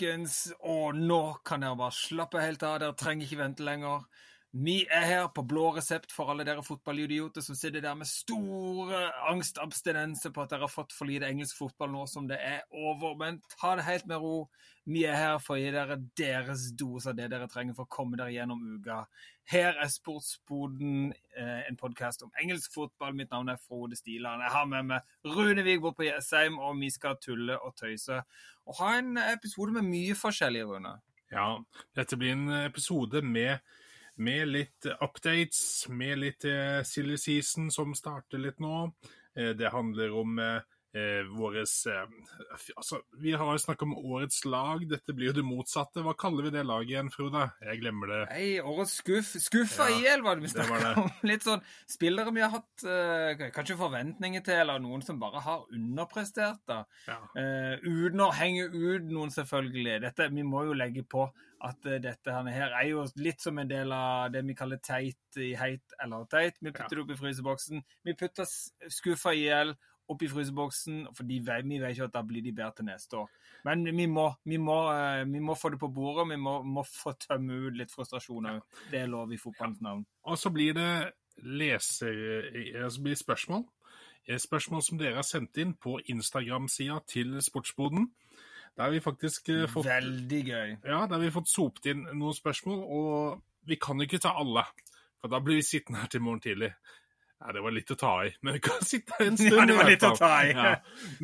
folkens. Og nå kan dere bare slappe helt av. Dere trenger ikke vente lenger. Vi er her på blå resept for alle dere fotballidioter som sitter der med store angstabstinenser på at dere har fått for lite engelsk fotball nå som det er over. Men ta det helt med ro. Vi er her for å gi dere deres dose av det dere trenger for å komme dere gjennom uka. Her er Sportsboden, eh, en podkast om engelsk fotball. Mitt navn er Frode Stiland. Jeg har med meg Rune Vigborg på Jessheim, og vi skal tulle og tøyse. Og ha en episode med mye forskjellig, Rune. Ja, dette blir en episode med med litt updates, med litt eh, silly season som starter litt nå. Eh, det handler om eh, våres eh, Altså, vi har jo snakka om årets lag. Dette blir jo det motsatte. Hva kaller vi det laget igjen, Frode? Jeg glemmer det. Nei, årets skuff. Skuffa Ja, i hjel, var det vi snakka om. Litt sånn spillere vi har hatt eh, kanskje forventninger til, eller noen som bare har underprestert, da. Ja. Eh, uten å henge ut noen, selvfølgelig. Dette, vi må jo legge på at eh, dette her er jo litt som en del av det vi kaller teit i heit eller teit. Vi putter det opp i fryseboksen. Vi putter skuffa i hjel opp i fryseboksen, for vi vet jo at da blir de bedre til neste år. Men vi må, vi må, eh, vi må få det på bordet, vi må, må få tømme ut litt frustrasjon òg. Det er lov i fotballens navn. Og så blir det leser... så blir spørsmål. Eh, Spørsmål som dere har sendt inn på Instagram-sida til Sportsboden. Der har vi faktisk eh, fått Veldig gøy. Ja, der har vi fått sopt inn noen spørsmål, og vi kan ikke ta alle. For da blir vi sittende her til morgen tidlig. Ja, det var litt å ta i, men vi kan sitte en stund. Ja, det var litt å ta i. Ja.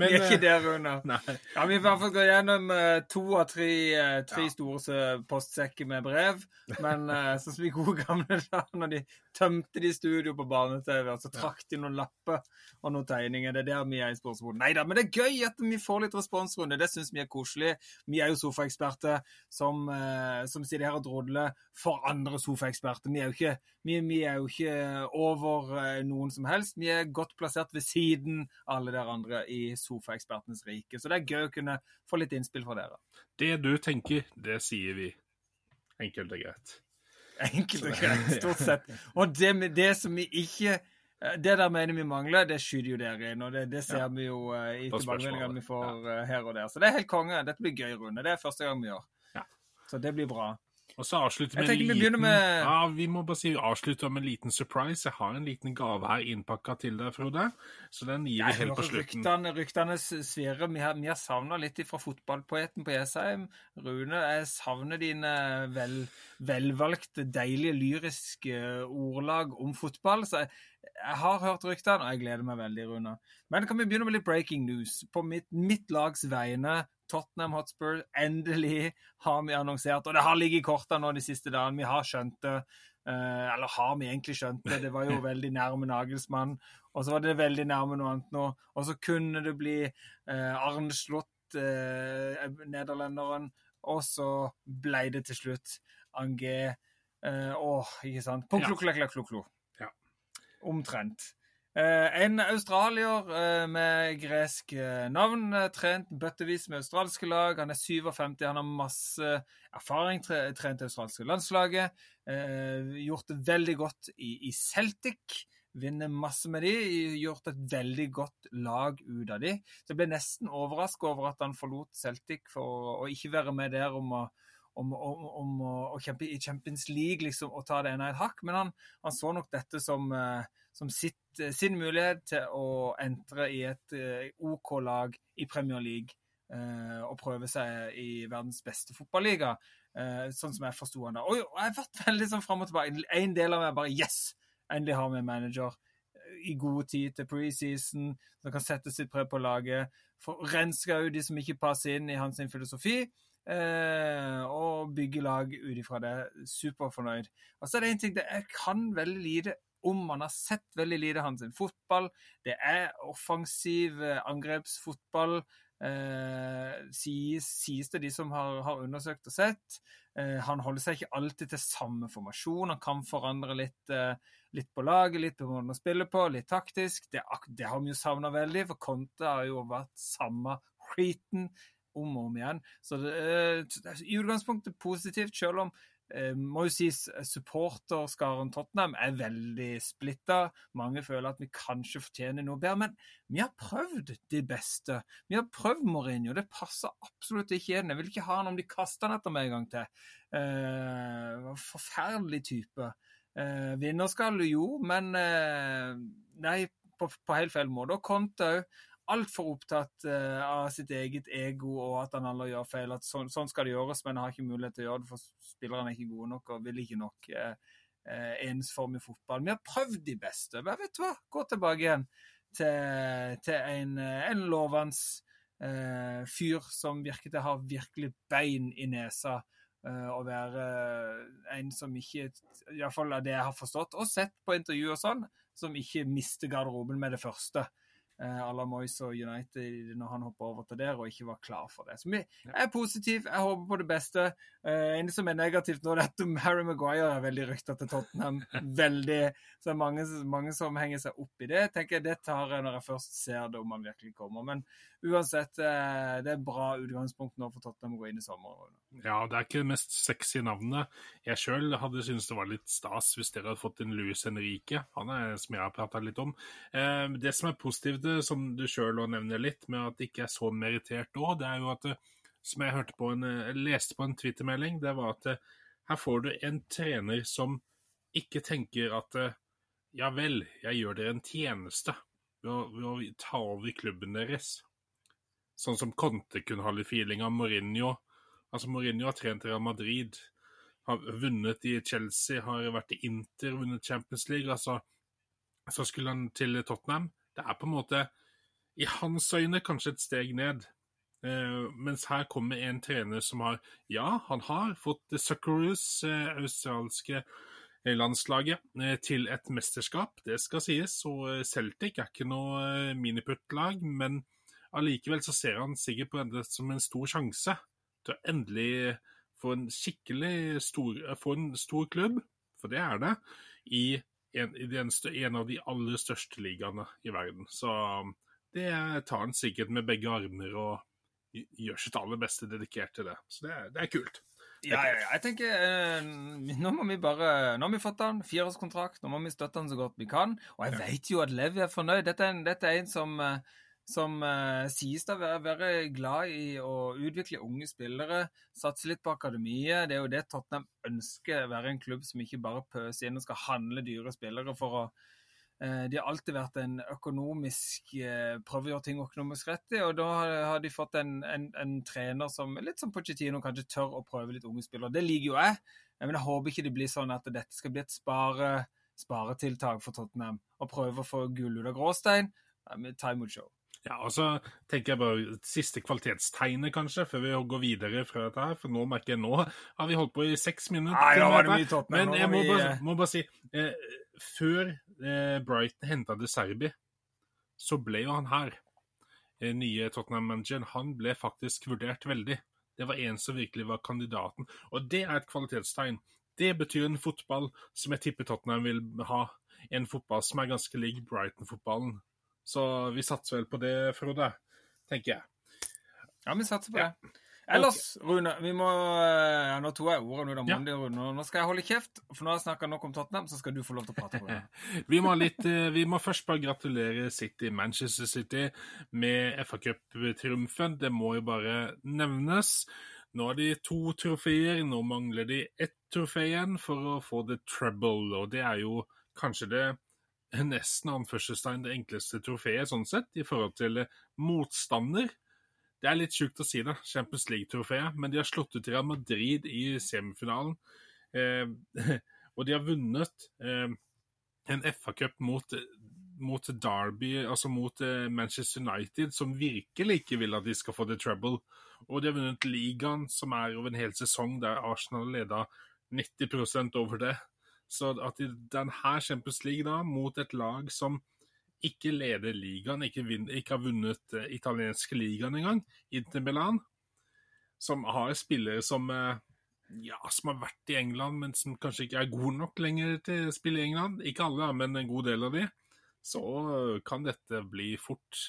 Men, vi er ikke eh, der, under. Nei. Ja, Vi i hvert fall gått gjennom eh, to av tre, eh, tre store eh, postsekker med brev. Men eh, sånn som i gode gamle dager, når de tømte de studio på barne-TV, og så trakk de noen lapper og noen tegninger. Det er der vi er i Sportsboden. Nei da, men det er gøy at vi får litt responsrunde. Det syns vi er koselig. Vi er jo sofaeksperter som, eh, som sitter her og drodler for andre sofaeksperter. Vi vi, vi er jo ikke over eh, noen som helst. Vi er godt plassert ved siden av alle dere andre i sofaekspertenes rike. Så det er gøy å kunne få litt innspill fra dere. Det du tenker, det sier vi. Enkelt og greit. Enkelt og greit, stort sett. Og det, det som vi ikke eh, Det der mener vi mangler, det skyter jo dere inn. Og det, det ser Ja. vi jo uh, i tilbakemeldingene vi får eh, her og der. Så det er helt konge. Dette blir gøy, runde. Det er første gang vi gjør. Ja. Så det blir bra. Og så avslutter vi med en liten med- Ja, vi må bare si vi avslutter med en liten surprise. Jeg har en liten gave her innpakka til deg, Frode. Så den gir vi helt på slutten. ryktene, ryktene svirrer. Vi har, vi har savna litt fra fotballpoeten på Jessheim. Rune, jeg savner dine vel, velvalgte, deilige, lyriske ordlag om fotball. Så jeg, jeg har hørt ryktene, og jeg gleder meg veldig, Rune. Men kan vi begynne med litt breaking news? På mitt, mitt lags vegne, Tottenham Hotspur, endelig har vi annonsert, og det har ligget i kortene nå de siste dagene, vi har skjønt det. Eh, eller har vi egentlig skjønt det? Det var jo veldig nærme Nagelsmann. Og så var det veldig nærme noe annet nå. Og så kunne det bli eh, Arne Slott, eh, nederlenderen. Og så ble det til slutt Angé. Eh, åh, ikke sant? På Punklo-klo-klo-klo. Ja. Omtrent. Eh, en australier eh, med gresk eh, navn, trent bøttevis med australske lag. Han er 57, han har masse erfaring, trent det australske landslaget. Gjort det veldig godt i, Celtic. Vinner masse med de, gjort et veldig godt lag ut av de. Så jeg ble nesten overraska over at han forlot Celtic for å, ikke være med der om å, om, om, om å kjempe i Champions League liksom, og ta det ene et hakk. Men han, han så nok dette som, eh, som sitt, eh, sin mulighet til å entre i et eh, OK lag i Premier League eh, og prøve seg i verdens beste fotballiga. Sånn som jeg forsto han da. Og jeg har vært veldig sånn fram og tilbake. En del av meg bare Yes! Endelig har vi en manager i god tid til preseason som kan sette sitt preg på laget. Renske ut de som ikke passer inn i hans filosofi. Eh, og bygge lag ut ifra det. Superfornøyd. Og så er det en ting Jeg kan veldig lite om. Man har sett veldig lite hans fotball. Det er offensiv eh, angrepsfotball. Eh, sies, sies det de som har, har undersøkt og sett. Eh, han holder seg ikke alltid til samme formasjon. Han kan forandre litt, eh, litt på laget, litt på måten å spille på, litt taktisk. Det, det har vi jo savna veldig, for Conte har jo vært samme skiten om og om igjen. Så det, eh, i utgangspunktet positivt, selv om må jo si supporterskaren Tottenham er veldig splitta. Mange føler at vi kanskje fortjener noe bedre, men vi har prøvd de beste. Vi har prøvd Mourinho. Det passer absolutt ikke igjen. Jeg vil ikke ha han om de kaster han etter meg en gang til. Eh, forferdelig type. Eh, vinnerskalle, jo, men eh, nei, på, på helt feil måte. Og Conte òg altfor opptatt uh, av sitt eget ego og at han aldri gjør feil. At sånn, sånn, skal det gjøres, men han har ikke mulighet til å gjøre det, for spillerne er ikke gode nok og vil ikke nok uh, uh, ensformig fotball. Vi har prøvd de beste. Men vet du hva? Gå tilbake igjen til, til en, en lovende fyr som virker til å ha virkelig bein i nesa. Og være en som ikke, iallfall av det jeg har forstått og sett på intervju og sånn, som ikke mister garderoben med det første à la Moyes og United når han hoppa over til der og ikke var klar for det. Så vi er positive. Jeg håper på det beste. Uh, en som er negativt nå, er at Harry Maguire er veldig rykta til Tottenham. veldig, Så det er mange, mange, som henger seg opp i det. tenker jeg Det tar jeg når jeg først ser det, om han virkelig kommer. Men uansett, uh, det er bra utgangspunkt nå for Tottenham å gå inn i sommeren. Ja, det er ikke det mest sexy navnet. Jeg sjøl hadde syntes det var litt stas hvis dere hadde fått en Luis Henrique. Han er som jeg har prata litt om. Uh, det som er positivt som du sjøl nevner litt, med at det ikke er så merittert òg, det er jo at som jeg hørte på en, leste på en twittermelding, det var at her får du en trener som ikke tenker at ja vel, jeg gjør dere en tjeneste ved å ta over klubben deres. Sånn som Conte kunne ha litt feeling av Mourinho. Altså Mourinho har trent Real Madrid, har vunnet i Chelsea, har vært i Inter, vunnet Champions League. altså Så skulle han til Tottenham. Det er på en måte, i hans øyne, kanskje et steg ned. Uh, mens her kommer en trener som har Ja, han har fått Succaroos, uh, australske landslaget, uh, til et mesterskap, det skal sies. Og Celtic er ikke noe miniputtlag, men allikevel så ser han sikkert på det som en stor sjanse til å endelig få en skikkelig stor, få en stor klubb, for det er det, i en, en, en, av de aller største ligaene i verden. Så um, det tar han sikkert med begge armer og gjør sitt aller beste dedikert til det. Så det er, det er kult. Ja, ja, jeg tenker eh, Nå må vi bare Nå har vi fått han, fireårskontrakt, nå må vi støtte han så godt vi kan. Og jeg vet jo at Levi er fornøyd. Dette er en, dette er en som eh, som eh, sies å være, være, glad i å utvikle unge spillere, satse litt på akademiet. Det er jo det Tottenham ønsker, å være en klubb som ikke bare pøser inn og skal handle dyre spillere for å uh, De har alltid vært en økonomisk prøve Prøver å gjøre ting økonomisk rett i, og da har, de fått en, en, en, trener som litt som Pochettino kanskje tør å prøve litt unge spillere. Det liker jo jeg, men jeg håper ikke det blir sånn at dette skal bli et spare, sparetiltak for Tottenham. Å prøve å få gull ut av gråstein. Time will show. Ja, og så tenker jeg bare siste kvalitetstegnet, kanskje, før vi går videre fra dette her. For nå merker jeg nå har vi holdt på i seks minutter. Nei, nå var det mye topp, men jeg må, vi... bare, må bare, si eh, Før eh, Brighton henta De Serbi, så ble jo han her, eh, nye Tottenham-manageren, han ble faktisk vurdert veldig. Det var en som virkelig var kandidaten. Og det er et kvalitetstegn. Det betyr en fotball som jeg tipper Tottenham vil ha. En fotball som er ganske lik Brighton-fotballen. Så vi satser vel på det, Frode, tenker jeg. Ja, vi satser på ja. det. Ellers, okay. Rune, vi må eh, ja, Nå tok jeg ordet nå, ja. Rune. Nå skal jeg holde kjeft, for nå har jeg snakka nok om Tottenham, så skal du få lov til å prate. Rune. vi, må litt, eh, vi må først bare gratulere City, Manchester City med FA Cup-triumfen. Det må jo bare nevnes. Nå har de to trofeer, nå mangler de ett trofé igjen for å få the treble, og det er jo kanskje det nesten anførselstegn det enkleste trofeet sånn sett, i forhold til eh, motstander. Det er litt sjukt å si det, Champions League-trofeet, men de har slått ut Real Madrid i semifinalen. Eh, og de har vunnet eh, en FA-cup mot, mot, Derby, altså mot eh, Manchester United, som virkelig ikke vil at de skal få the trouble. Og de har vunnet ligaen, som er over en hel sesong, der Arsenal leda 90% over det. Så at i denne Champions League, da, mot et lag som ikke leder ligaen, ikke, ikke har vunnet uh, italienske ligaen engang, Inter Milan, som har spillere som uh, ja, som har vært i England, men som kanskje ikke er god nok lenger til å spille i England. Ikke alle, men en god del av de. Så kan dette bli fort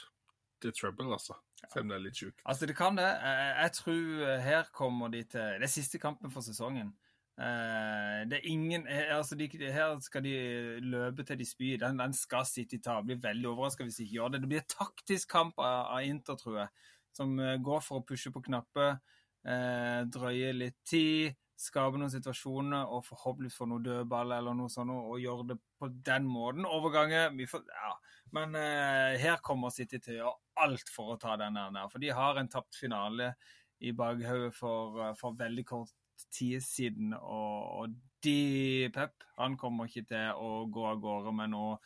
til trouble, altså. Selv om det er litt sjukt. Altså, det kan det. Jeg tror her kommer de til Det er siste kampen for sesongen. Eh, det er ingen eh, altså de, Her skal de løpe til de spyr. Den, den skal City ta. Blir veldig overraska hvis de ikke gjør det. Det blir et taktisk kamp av, av Inter, tror jeg, som eh, går for å pushe på knapper, eh, drøye litt tid, skape noen situasjoner og forhåpentligvis få noe dødball eller noe sånt, og gjøre det på den måten. Overganger ja. Men eh, her kommer City til å gjøre alt for å ta den der, for de har en tapt finale i bakhodet for, for veldig kort tid siden. Og, og de Pep han kommer ikke til å gå av gårde med noe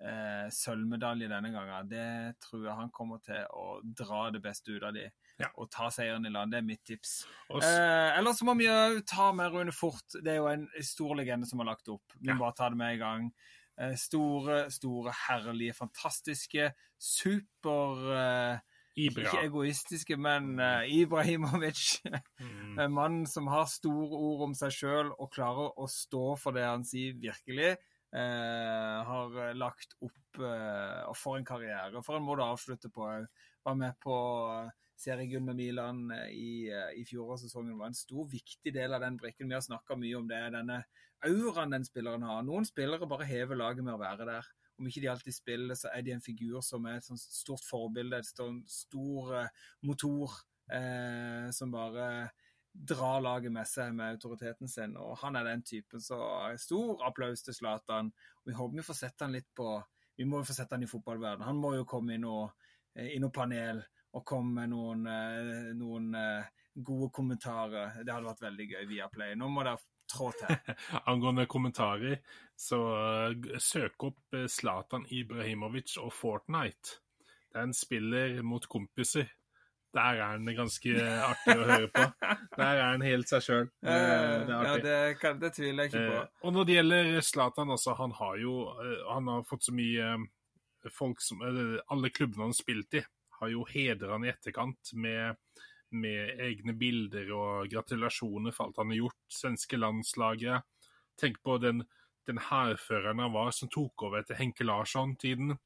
eh, sølvmedalje denne gangen. Det tror jeg han kommer til å dra det beste ut av de. Ja. Og ta seieren i land. Det er mitt tips. Eh, ellers må vi jo ta med Rune Fort. Det er jo en stor legende som har lagt opp. Vi må ja. bare ta det med i gang. Eh, store, store, herlige, fantastiske, super eh, Ibra. Ikke egoistiske, men uh, Ibrahimovic. Mm. En mann som har store ord om seg sjøl og klarer å stå for det han sier virkelig. Uh, har lagt opp uh, for en karriere. For en måte å avslutte på. Var med på seriegull med Milan i, i fjorårssesongen. Var en stor, viktig del av den brikken. Vi har snakka mye om det. Denne auraen den spilleren har. Noen spillere bare hever laget med å være der om ikke de alltid spiller, så er de en figur som er et stort forbilde, en stor uh, motor eh, som bare drar laget med seg med autoriteten sin. Og han er den typen, så stor applaus til Zlatan. Vi håper vi får sette han litt på Vi må jo få sette han i fotballverden. Han må jo komme i noe, eh, i noe panel og komme med noen, noen gode kommentarer. Det hadde vært veldig gøy via Play. Nå må dere trå til. Angående kommentarer, så uh, søk opp uh, Zlatan Ibrahimovic og Fortnite. Det er en spiller mot kompiser. Der er han ganske artig å høre på. Der er han helt seg sjøl. Det, det, ja, det, kan, det, tviler jeg ikke på. Og når det gjelder Zlatan, altså, han har jo Han har fått så mye folk som Alle klubbene han har spilt i, har jo hedra han i etterkant med med egne bilder og gratulasjoner for alt han har gjort. Svenske landslaget. Tenk på den, den hærføreren han var, som tok over etter Henke Larsson-tiden.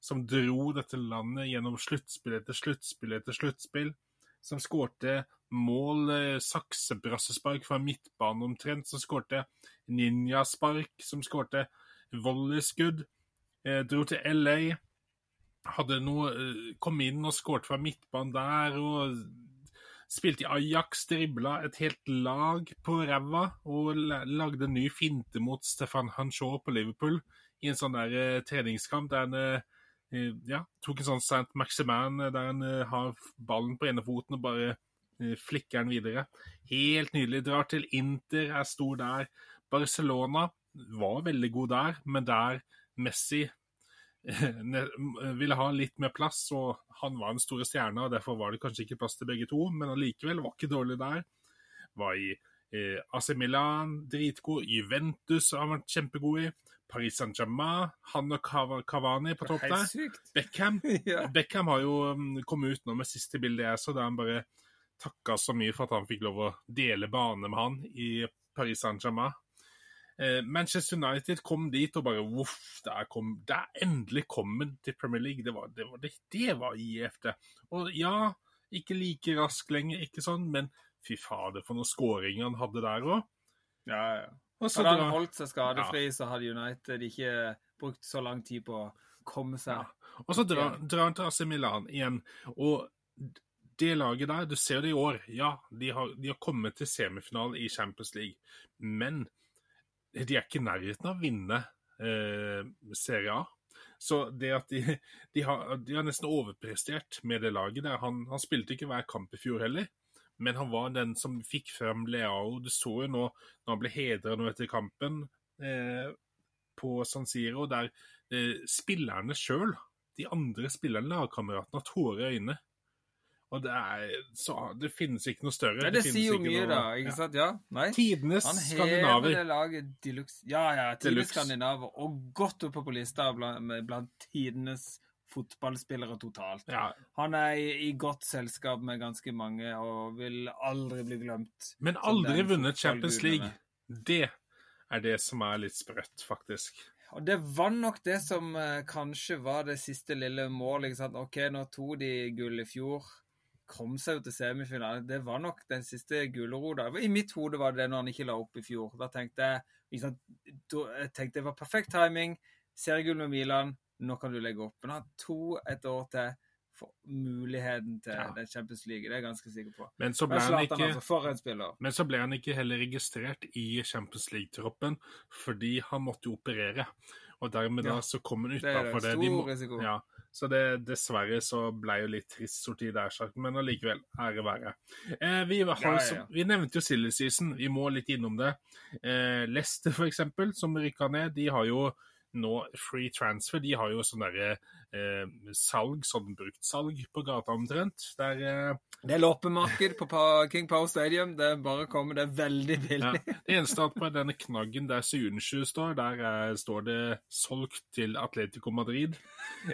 Som dro dette landet gjennom sluttspill etter sluttspill etter sluttspill. Som skårte mål, eh, saksebrassespark fra midtbanen omtrent. Som skårte ninjaspark. Som skårte volleyskudd. Eh, dro til LA hadde noe eh, Kom inn og skåret fra midtbanen der, og Spilte i Ajax, dribla et helt lag på ræva og lagde en ny finte mot Stefan Hanchaud på Liverpool i en sånn der uh, treningskamp der han uh, ja, tok en sånn Saint Maximan der han uh, har ballen på ene foten og bare flikker den videre. Helt nydelig. Drar til Inter, er stor der. Barcelona var veldig god der, men der Messi ville ha litt mer plass, og han var en store stjerne, og derfor var det kanskje ikke plass til begge to, men allikevel var ikke dårlig der. Var i eh, AC Milan, dritgod. Juventus har vært kjempegod i. Paris Saint-Germain, han og Cavani på topp der. Beckham ja. Beckham har jo um, kommet ut nå med siste bildet jeg så, der han bare takka så mye for at han fikk lov å dele bane med han i Paris Saint-Germain. Eh, Manchester United kom dit og bare voff, der, kom, der endelig kommet til Premier League. Det var, det var, det, det var IF, det. Og ja, ikke like rask lenger, ikke sånn, men fy fader, for noen skåringer han hadde der òg. Ja, ja. Hadde han holdt seg skadefri, ja. så hadde United ikke brukt så lang tid på å komme seg ja. Og så drar, dra han til AC Milan igjen. Og det laget der, du ser det i år, ja, de har, de har kommet til semifinalen i Champions League, men de er ikke i nærheten av å vinne eh, Serie A. Så det at de, de, har, de, har, nesten overprestert med det laget der. Han, han, spilte ikke hver kamp i fjor heller, men han var den som fikk frem Leao. Du så jo nå når han ble hedra etter kampen eh, på San Siro, der eh, spillerne sjøl, de andre spillerne, lagkameratene, har tårer i øynene og det, er, så, det finnes ikke noe større. Nei, det, det sier jo mye, noe, da. ikke ja. sant? Ja, nei. Tidenes skandinaver. Han hever det laget deluxe. Ja, ja, tidenes skandinaver. Og godt oppe på lista blant, blant tidenes fotballspillere totalt. Ja. Han er i, i, godt selskap med ganske mange og vil aldri bli glemt. Men aldri vunnet Champions League. Det er det som er litt sprøtt, faktisk. Og det var nok det som eh, kanskje var det siste lille målet. ikke sant? OK, nå tok de gull i fjor kom seg jo til semifinalen. Det var nok den siste gulrota. I mitt hode var det det når han ikke la opp i fjor. Da tenkte jeg liksom, jeg tenkte det var perfekt timing. Seriegull med Milan, nå kan du legge opp. Men han to et år til for muligheten til Ja. den Champions League. Det er jeg ganske sikker på. Men så ble Men han ikke altså. Men så ble han ikke heller registrert i Champions League-troppen, fordi han måtte jo operere. Og dermed Ja, da så kom han Det er det. utafor det. Stor De må, ja, så det, dessverre så ble jo litt trist sorti der, sagt, men allikevel, ære være. Eh, vi, har, Ja, ja, ja. vi nevnte jo silly season, vi må litt innom det. Eh, Leicester, for eksempel, som rykka ned, de har jo nå free transfer. De har jo sånn derre eh, salg, sånn bruktsalg på gata omtrent. Der eh, Det er loppemarked på King Power Stadium. Det er bare å komme. Det er veldig Ja. billig. Det eneste at på denne knaggen der Sunsju står, der er, står det 'solgt til Atletico Madrid'.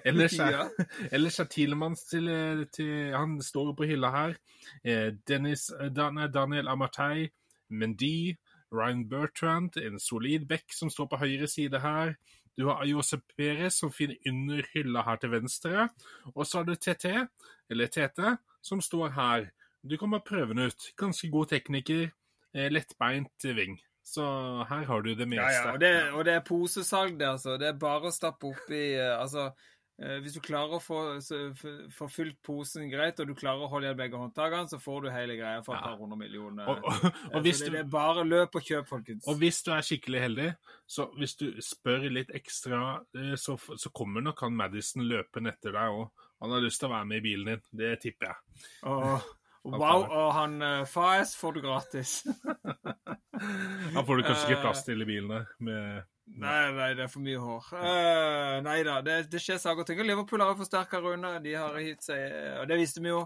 Ellers er, Ja. ellers er Tielemanns til, eh, til Han står på hylla her. Eh, Dennis, eh, Dan, Daniel Amartey, Mendy, Ryan Bertrand, en solid back som står på høyre side her. Du har Josep Perez som finner under hylla her til venstre. Og så har du TT, eller Tete, som står her. Du kan bare prøve den ut. Ganske god tekniker. eh, Lettbeint ving. Så her har du det meste. Ja, ja, og det, og det er posesalg, det, altså. Det er bare å stappe oppi eh, Altså, hvis du klarer å få, få fylt posen greit, og du klarer å holde igjen begge håndtakene, så får du hele greia for et Ja. par hundre millioner. Og, og, Eh, og, hvis så du, det, det er bare løp og kjøp, folkens. og hvis du er skikkelig heldig, så hvis du spør litt ekstra, eh, så, så kommer nok han Madison løpende etter deg òg. Han har lyst til å være med i bilen din. Det tipper jeg. Og, wow, og han Faes får du gratis. Han får du kanskje ikke Eh, plass til i bilen der. Med, Nei, nei, det er for mye hår. Uh, nei da, det, det skjer saker og ting. Og Liverpool har jo forsterka Rune. De har hivd seg Og det visste vi jo,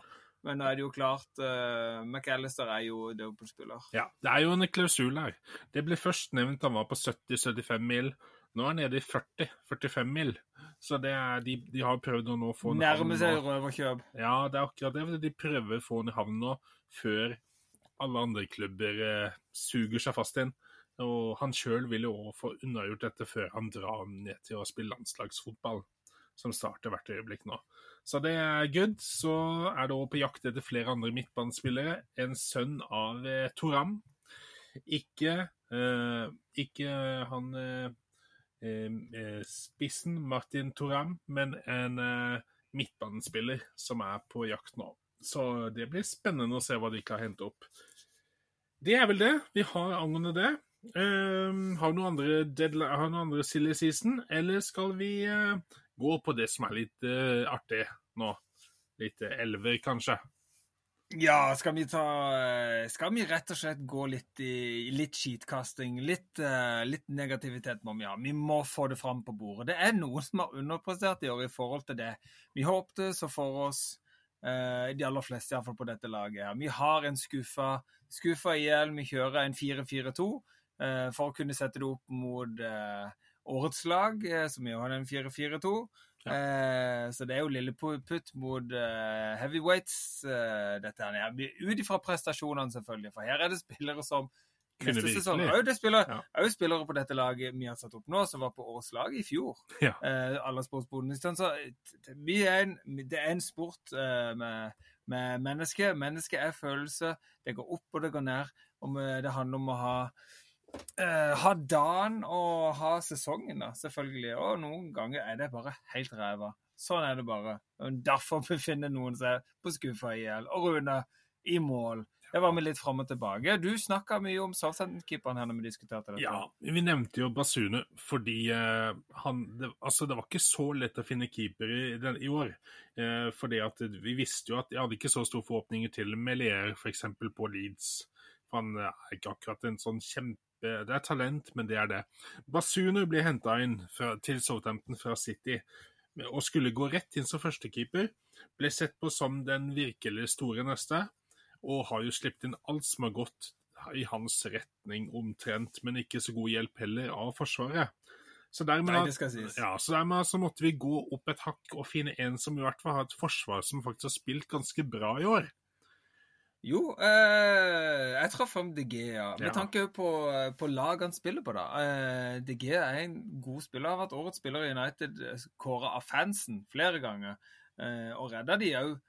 men da er det jo klart uh, McAllister er jo Liverpool-spiller. ja, det er jo en klausul her. Det ble først nevnt han var på 70-75 mil. Nå er han nede i 40-45 mil. Så det er, de, de har prøvd å nå få en Nærmer seg røverkjøp. Ja, det er akkurat det. De prøver å få den i havn nå, før alle andre klubber eh, suger seg fast inn. Og han sjøl vil jo også få unnagjort dette før han drar ned til å spille landslagsfotball, som starter hvert øyeblikk nå. Så det er good. Så er det også på jakt etter flere andre midtbanespillere. En sønn av eh, Toram. Ikke, eh, ikke han eh, eh, spissen Martin Toram, men en eh, midtbanespiller som er på jakt nå. Så det blir spennende å se hva de kan hente opp. Det er vel det vi har angående det. Ehm, har noen andre, deadline, har noen andre silly season, eller skal vi uh, gå på det som er litt uh, artig nå? Litt uh, elver, kanskje? Ja, skal vi ta eh, Skal vi rett og slett gå litt i litt skitkasting? Litt, eh, litt negativitet må vi ha. Vi må få det fram på bordet. Det er noen som har underprestert i år i forhold til det. Vi håpte så for oss eh, de aller fleste iallfall på dette laget. her. Vi har en skuffa, skuffa IL. Vi kjører en 4-4-2 eh, for å kunne sette det opp mot eh, årets lag, eh, som jo har en 4-4-2. Eh, så det er jo lilleputt mot uh, heavyweights, Uh, dette her. Ut ifra prestasjonene, selvfølgelig. For her er det spillere som Kunne neste sesong er det spillere, Ja. er spillere på dette laget vi har satt opp nå, som var på årets lag i fjor. Ja. Eh, alle sportsbodene. Så vi er en, det er en sport eh, med, med mennesker. Mennesket er følelse. Det går opp og det går ned. Med, det handler om å ha eh, ha dagen og ha sesongen, da, selvfølgelig. Og noen ganger er det bare helt ræva. Sånn er det bare. Derfor befinner noen seg på skuffa i hjel. Og Rune i mål. Det var vi litt fram og tilbake. Du snakka mye om Southampton-keeperen her når vi diskuterte dette. Ja, vi nevnte jo Basune fordi eh, han det, Altså, det var ikke så lett å finne keeper i, den, i år. Eh, fordi at vi visste jo at jeg hadde ikke så store forhåpninger til Melier, f.eks. på Leeds. For han er ikke akkurat en sånn kjempe Det er talent, men det er det. Basunu blir henta inn fra, til Southampton fra City og skulle gå rett inn som førstekeeper. Ble sett på som den virkelig store neste, og har jo sluppet inn alt som har gått i hans retning omtrent, men ikke så god hjelp heller av Forsvaret. Så dermed, Nei, det skal sies. ja, så dermed så måtte vi gå opp et hakk og finne en som i hvert fall har et forsvar som faktisk har spilt ganske bra i år. Jo, eh, jeg traff fram DG, ja. Med Ja. tanke på, på lag han spiller på, da. Eh, DG er en god spiller. Har vært årets spiller i United, kåra av fansen flere ganger. Eh, og redda de òg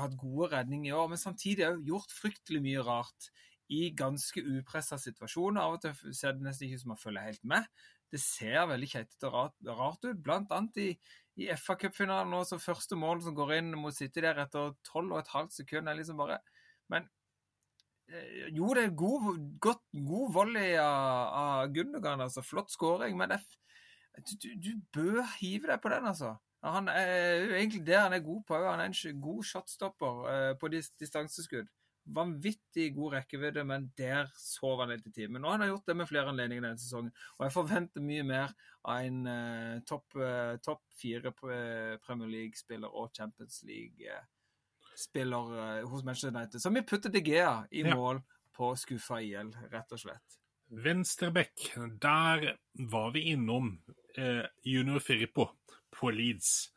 hatt gode redninger i år, men samtidig òg gjort fryktelig mye rart i ganske upressa situasjoner. Av og til ser det nesten ikke ut som man følger helt med. Det ser veldig keitete og rart, rart, ut, blant annet i, i FA-cupfinalen nå, så første mål som går inn mot City der etter 12,5 sekunder, er liksom bare Men eh, jo, det er god, godt, god volley av, av Gundogan, altså. Flott skåring, men det, du, du, bør hive deg på den, altså. Han er jo egentlig det han er god på. Han er en god shotstopper uh, på distanseskudd vanvittig god rekkevidde, men der sov han litt i timen. Og han har gjort det med flere anledninger denne sesongen. Og jeg forventer mye mer av en uh, topp uh, top fire Premier League-spiller og Champions League-spiller uh, hos Manchester United. Så vi putter De Gea i ja. mål på skuffa IL, rett og slett. Venstrebekk, der var vi innom junior Firpo på Leeds.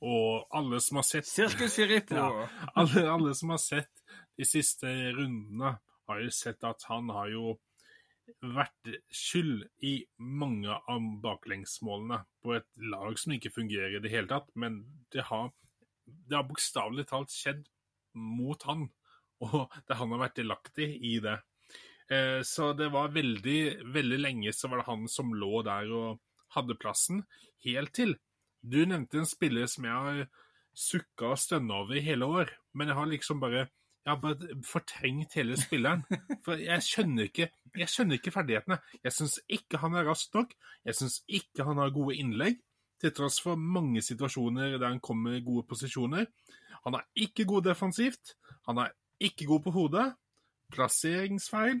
Og alle som har sett Sirkus Firippo! Ja, alle, alle, som har sett de siste rundene, har jo sett at han har jo vært skyld i mange av baklengsmålene på et lag som ikke fungerer i det hele tatt. Men det har, det har bokstavelig talt skjedd mot han, og det, han har vært delaktig i det. Eh, så det var veldig, veldig lenge så var det han som lå der og hadde plassen, helt til Du nevnte en spiller som jeg har sukka og stønna over i hele år, men jeg har liksom bare jeg har bare fortrengt hele spilleren. For jeg skjønner ikke, jeg skjønner ikke ferdighetene. Jeg syns ikke han er rask nok. Jeg syns ikke han har gode innlegg, til tross for mange situasjoner der han kommer i gode posisjoner. Han er ikke god defensivt. Han er ikke god på hodet. Plasseringsfeil.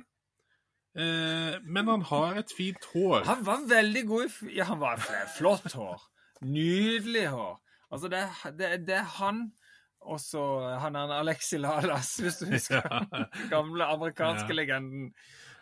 Eh, men han har et fint hår. Han var veldig god i Ja, han var flott hår. Nydelig hår. Altså, det, det, det er han og så han er Alexi Lalas, hvis du husker. Ja. Gamle amerikanske ja. legenden.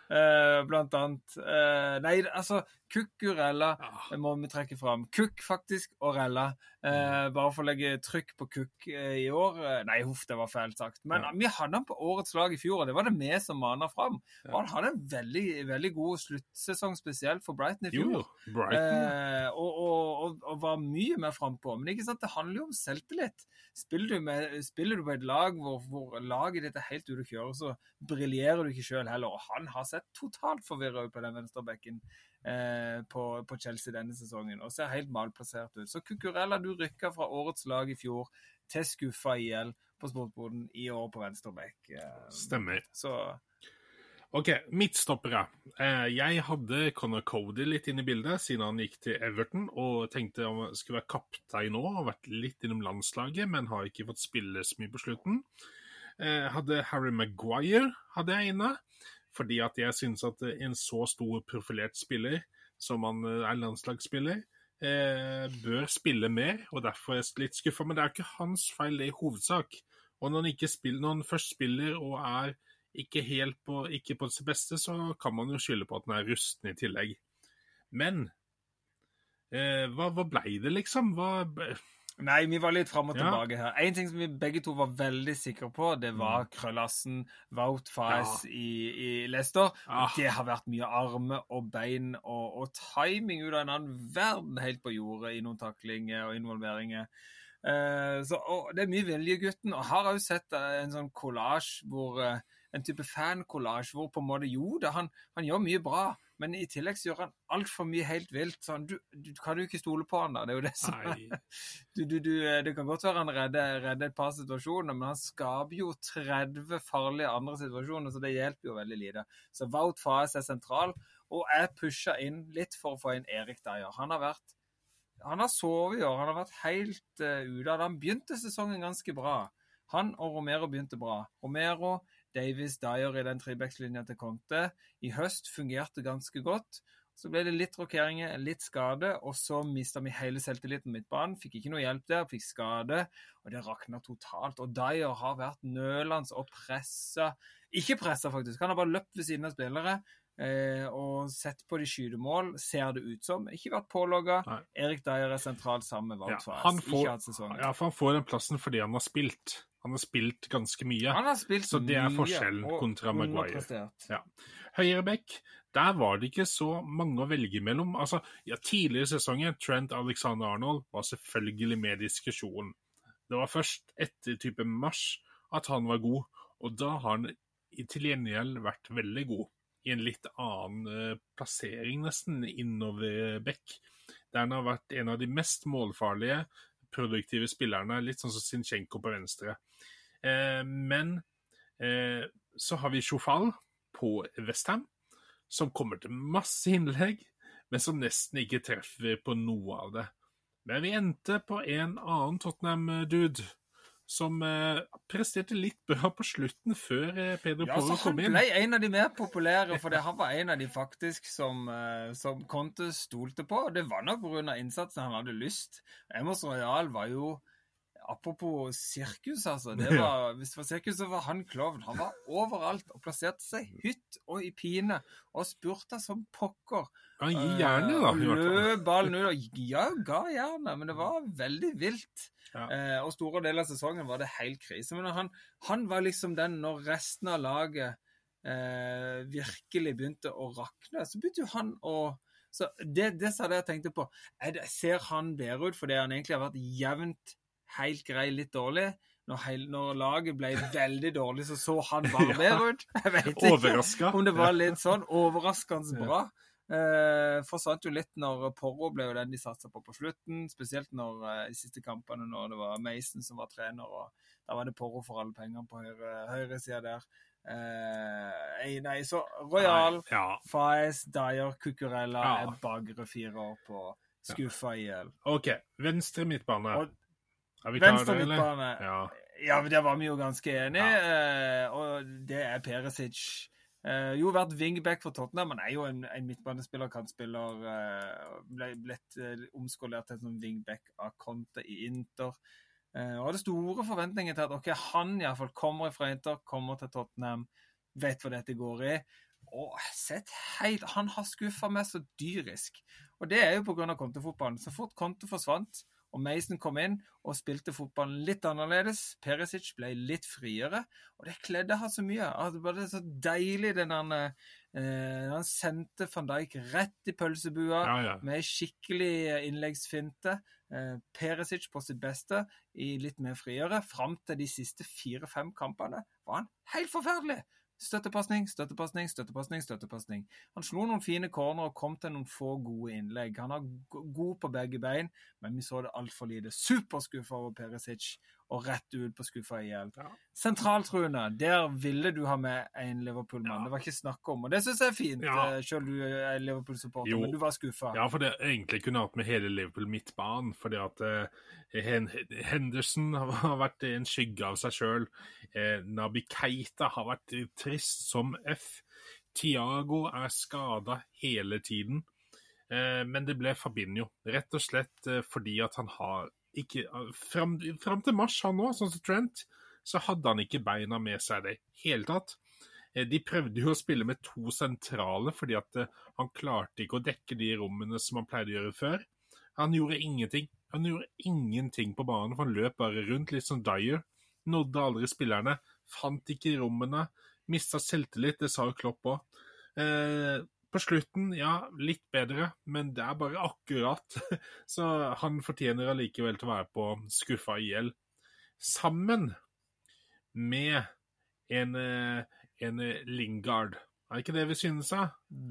Uh, blant annet. Uh, nei, altså Kukkurella ja. må vi trekke fram. Kukk, faktisk, og Rella. Uh, bare for å legge trykk på Kukk i år. nei, huff, det var feil sagt. Men ja. vi hadde han på årets lag i fjor, og det var det vi som mana fram. Og han hadde en veldig, veldig god sluttsesong, spesielt for Brighton i fjor. Jo, Brighton. Og, og, og, og, var mye mer frampå. Men ikke sant, det handler jo om selvtillit. Spiller du, med, spiller du på et lag hvor, hvor laget ditt er helt ute å kjøre, så briljerer du ikke sjøl heller. Og han har sett totalt forvirra ut på den venstrebekken eh, på, på, Chelsea denne sesongen, og ser helt malplassert ut. Så Cucurella, du rykka fra årets lag i fjor til skuffa IL på sportsboden i år på venstrebekk. Eh, Stemmer. Så OK, midtstoppere. Eh, jeg hadde Connor Cody litt inn i bildet, siden han gikk til Everton og tenkte han skulle være kaptein nå, og vært litt innom landslaget, men har ikke fått spille så mye på slutten. Eh, hadde Harry Maguire hadde jeg inne, fordi at jeg syns at en så stor profilert spiller som han eh, er landslagsspiller, bør spille mer, og derfor er jeg litt skuffa. Men det er ikke hans feil, det i hovedsak. Og når han, spiller, når han først spiller og er ikke helt på, ikke på sitt beste, så kan man jo skylde på at han er rusten i tillegg. Men eh, hva, hva blei det, liksom? Hva Nei, vi var litt fram og tilbake ja. her. En ting som vi begge to var veldig sikre på, det var mm. krøllassen Wout Faes ja. i, i, Leicester. Ah. Det har vært mye arme og bein og, og, timing ut av en annen verden helt på jordet i noen taklinger og involveringer. Uh, så, det er mye vilje, gutten. Og har òg sett uh, en sånn kollasj hvor uh, en type fan-kollasj hvor på en måte Jo da, han, han, gjør mye bra, men i tillegg så gjør han altfor mye helt vilt. Sånn, du, du, kan jo ikke stole på han da, det er jo det som du, du, du, Det kan godt være han redder, redder, et par situasjoner, men han skaper jo 30 farlige andre situasjoner, så det hjelper jo veldig lite. Så Wout Faes er sentral, og jeg pusha inn litt for å få inn Erik Dyer. Han har vært han har sovet i år. Han har vært helt uh, ute av det. Han begynte sesongen ganske bra. Han og Romero begynte bra. Romero Davies Dyer i den trebackslinja til Conte. I høst fungerte ganske godt. Så ble det litt rokeringer, litt skade, og så mista vi hele selvtilliten midtbanen. Fikk ikke noe hjelp der, fikk skade, og det rakna totalt. Og Dyer har vært nølende og pressa Ikke pressa, faktisk. Han har bare løpt ved siden av spillere. Eh, og sett på de skytemål, ser det ut som. Ikke vært pålogga. Erik Dyer er sentralt sammen med Wout ja, Ikke hatt sesong. Ja, for han får den plassen fordi han har spilt. Han har spilt ganske mye. Han har spilt så det er forskjellen kontra Maguire. Ja. Høyrebekk, der var det ikke så mange å velge mellom. Altså, ja, Tidligere i sesongen, Trent Alexander Arnold var selvfølgelig med i diskusjonen. Det var først etter type mars at han var god, og da har han til gjengjeld vært veldig god. I en litt annen eh, plassering, nesten, innover bekk. Der han har vært en av de mest målfarlige, produktive spillerne, litt sånn som Sinchenko på venstre. Eh, men eh, så har vi Sjofal på Westham, som kommer til masse innlegg, men som nesten ikke treffer på noe av det. Men vi endte på en annen Tottenham-dude som eh, presterte litt bra på slutten, før eh, Pedro Ja, Porro så inn. Han ble en av de mer populære, for han var en av de faktisk som, eh, som Conte stolte på. Det var nok pga. innsatsen han hadde lyst. Emos Royal var jo Apropos sirkus, altså. Det var, hvis det var sirkus, så var han klovn. Han var overalt og plasserte seg hytt og i pine og spurte som pokker. Han gir jernet, da. Eh, løp ballen ut. og Ja, ga jernet, men det var veldig vilt. Ja. Eh, og store deler av sesongen var det helt krise. Men han, han var liksom den når resten av laget eh, virkelig begynte å rakne, så begynte jo han å så Det, det sa det jeg tenkte på. Det, ser han bedre ut fordi han egentlig har vært jevnt helt grei, litt dårlig? Når, heil, når laget ble veldig dårlig, så så han bare bedre ut. Jeg vet ikke Overraska. om det var litt sånn. Overraskende bra. Eh, forsvant jo litt når Porro ble jo den de satsa på på slutten. Spesielt når eh, i siste kampene når det var Mason som var trener. og Da var det Porro for alle pengene på høyre, høyresida der. Eh, nei, så Royal, Ja, Faez, Dyer, Cucurella Ja. er bagre fire år på skuffa i hjel. OK. Venstre midtbane. Og Venstre midtbane Ja. Ja, der var vi jo ganske enige, eh, og det er Perisic. Eh, jo vært wingback for Tottenham. Han er jo en, en midtbanespiller, kantspiller. Eh, ble blitt omskolert til en sånn wingback av Conte i Inter. Og hadde store forventninger til at ok, han iallfall kommer fra Inter, kommer til Tottenham, vet hva dette går i. Og sett helt, Han har skuffa meg så dyrisk. Og det er jo pga. Conte-fotballen. Så fort Conte forsvant, og Mason kom inn og spilte fotballen litt annerledes. Perisic ble litt friere, og det kledde han så mye. Altså, det var så deilig den han, eh, Han sendte van Dijk rett i pølsebua Ja, ja. med skikkelig innleggsfinte. Eh, Perisic på sitt beste i litt mer friere. Fram til de siste fire-fem kampene var han helt forferdelig. Støttepasning, støttepasning, støttepasning. støttepasning. Han slo noen fine corner og kom til noen få gode innlegg. Han er god på begge bein, men vi så det altfor lite. Superskuffa over Perisic og rett ut på skuffa i hjel. Ja. Sentraltruende, der ville du ha med en Liverpool-mann. Ja. Det var ikke snakk om, og det syns jeg er fint, Ja. eh, selv du er Liverpool-supporter, men du var skuffa. Ja, for det egentlig kunne hatt med hele Liverpool midtbanen. Fordi at eh, Henderson har vært en skygge av seg sjøl. Eh, Nabi Keita har vært trist som F. Tiago er skada hele tiden. Eh, men det ble Fabinho. Rett og slett eh, fordi at han har ikke Fram, fram til mars, han òg, sånn som Trent, så hadde han ikke beina med seg i det hele tatt. Eh, De prøvde jo å spille med to sentrale, fordi at eh, han klarte ikke å dekke de rommene som han pleide å gjøre før. Han gjorde ingenting. Han gjorde ingenting på banen, for han løp bare rundt, litt som Dyer. Nådde aldri spillerne, fant ikke rommene, mista selvtillit, det sa jo Klopp òg. Eh, på slutten, ja, litt bedre, men det er bare akkurat. Så han fortjener allikevel til å være på skuffa i hjel. Sammen med en, eh, en Lingard. Er det ikke det vi synes da?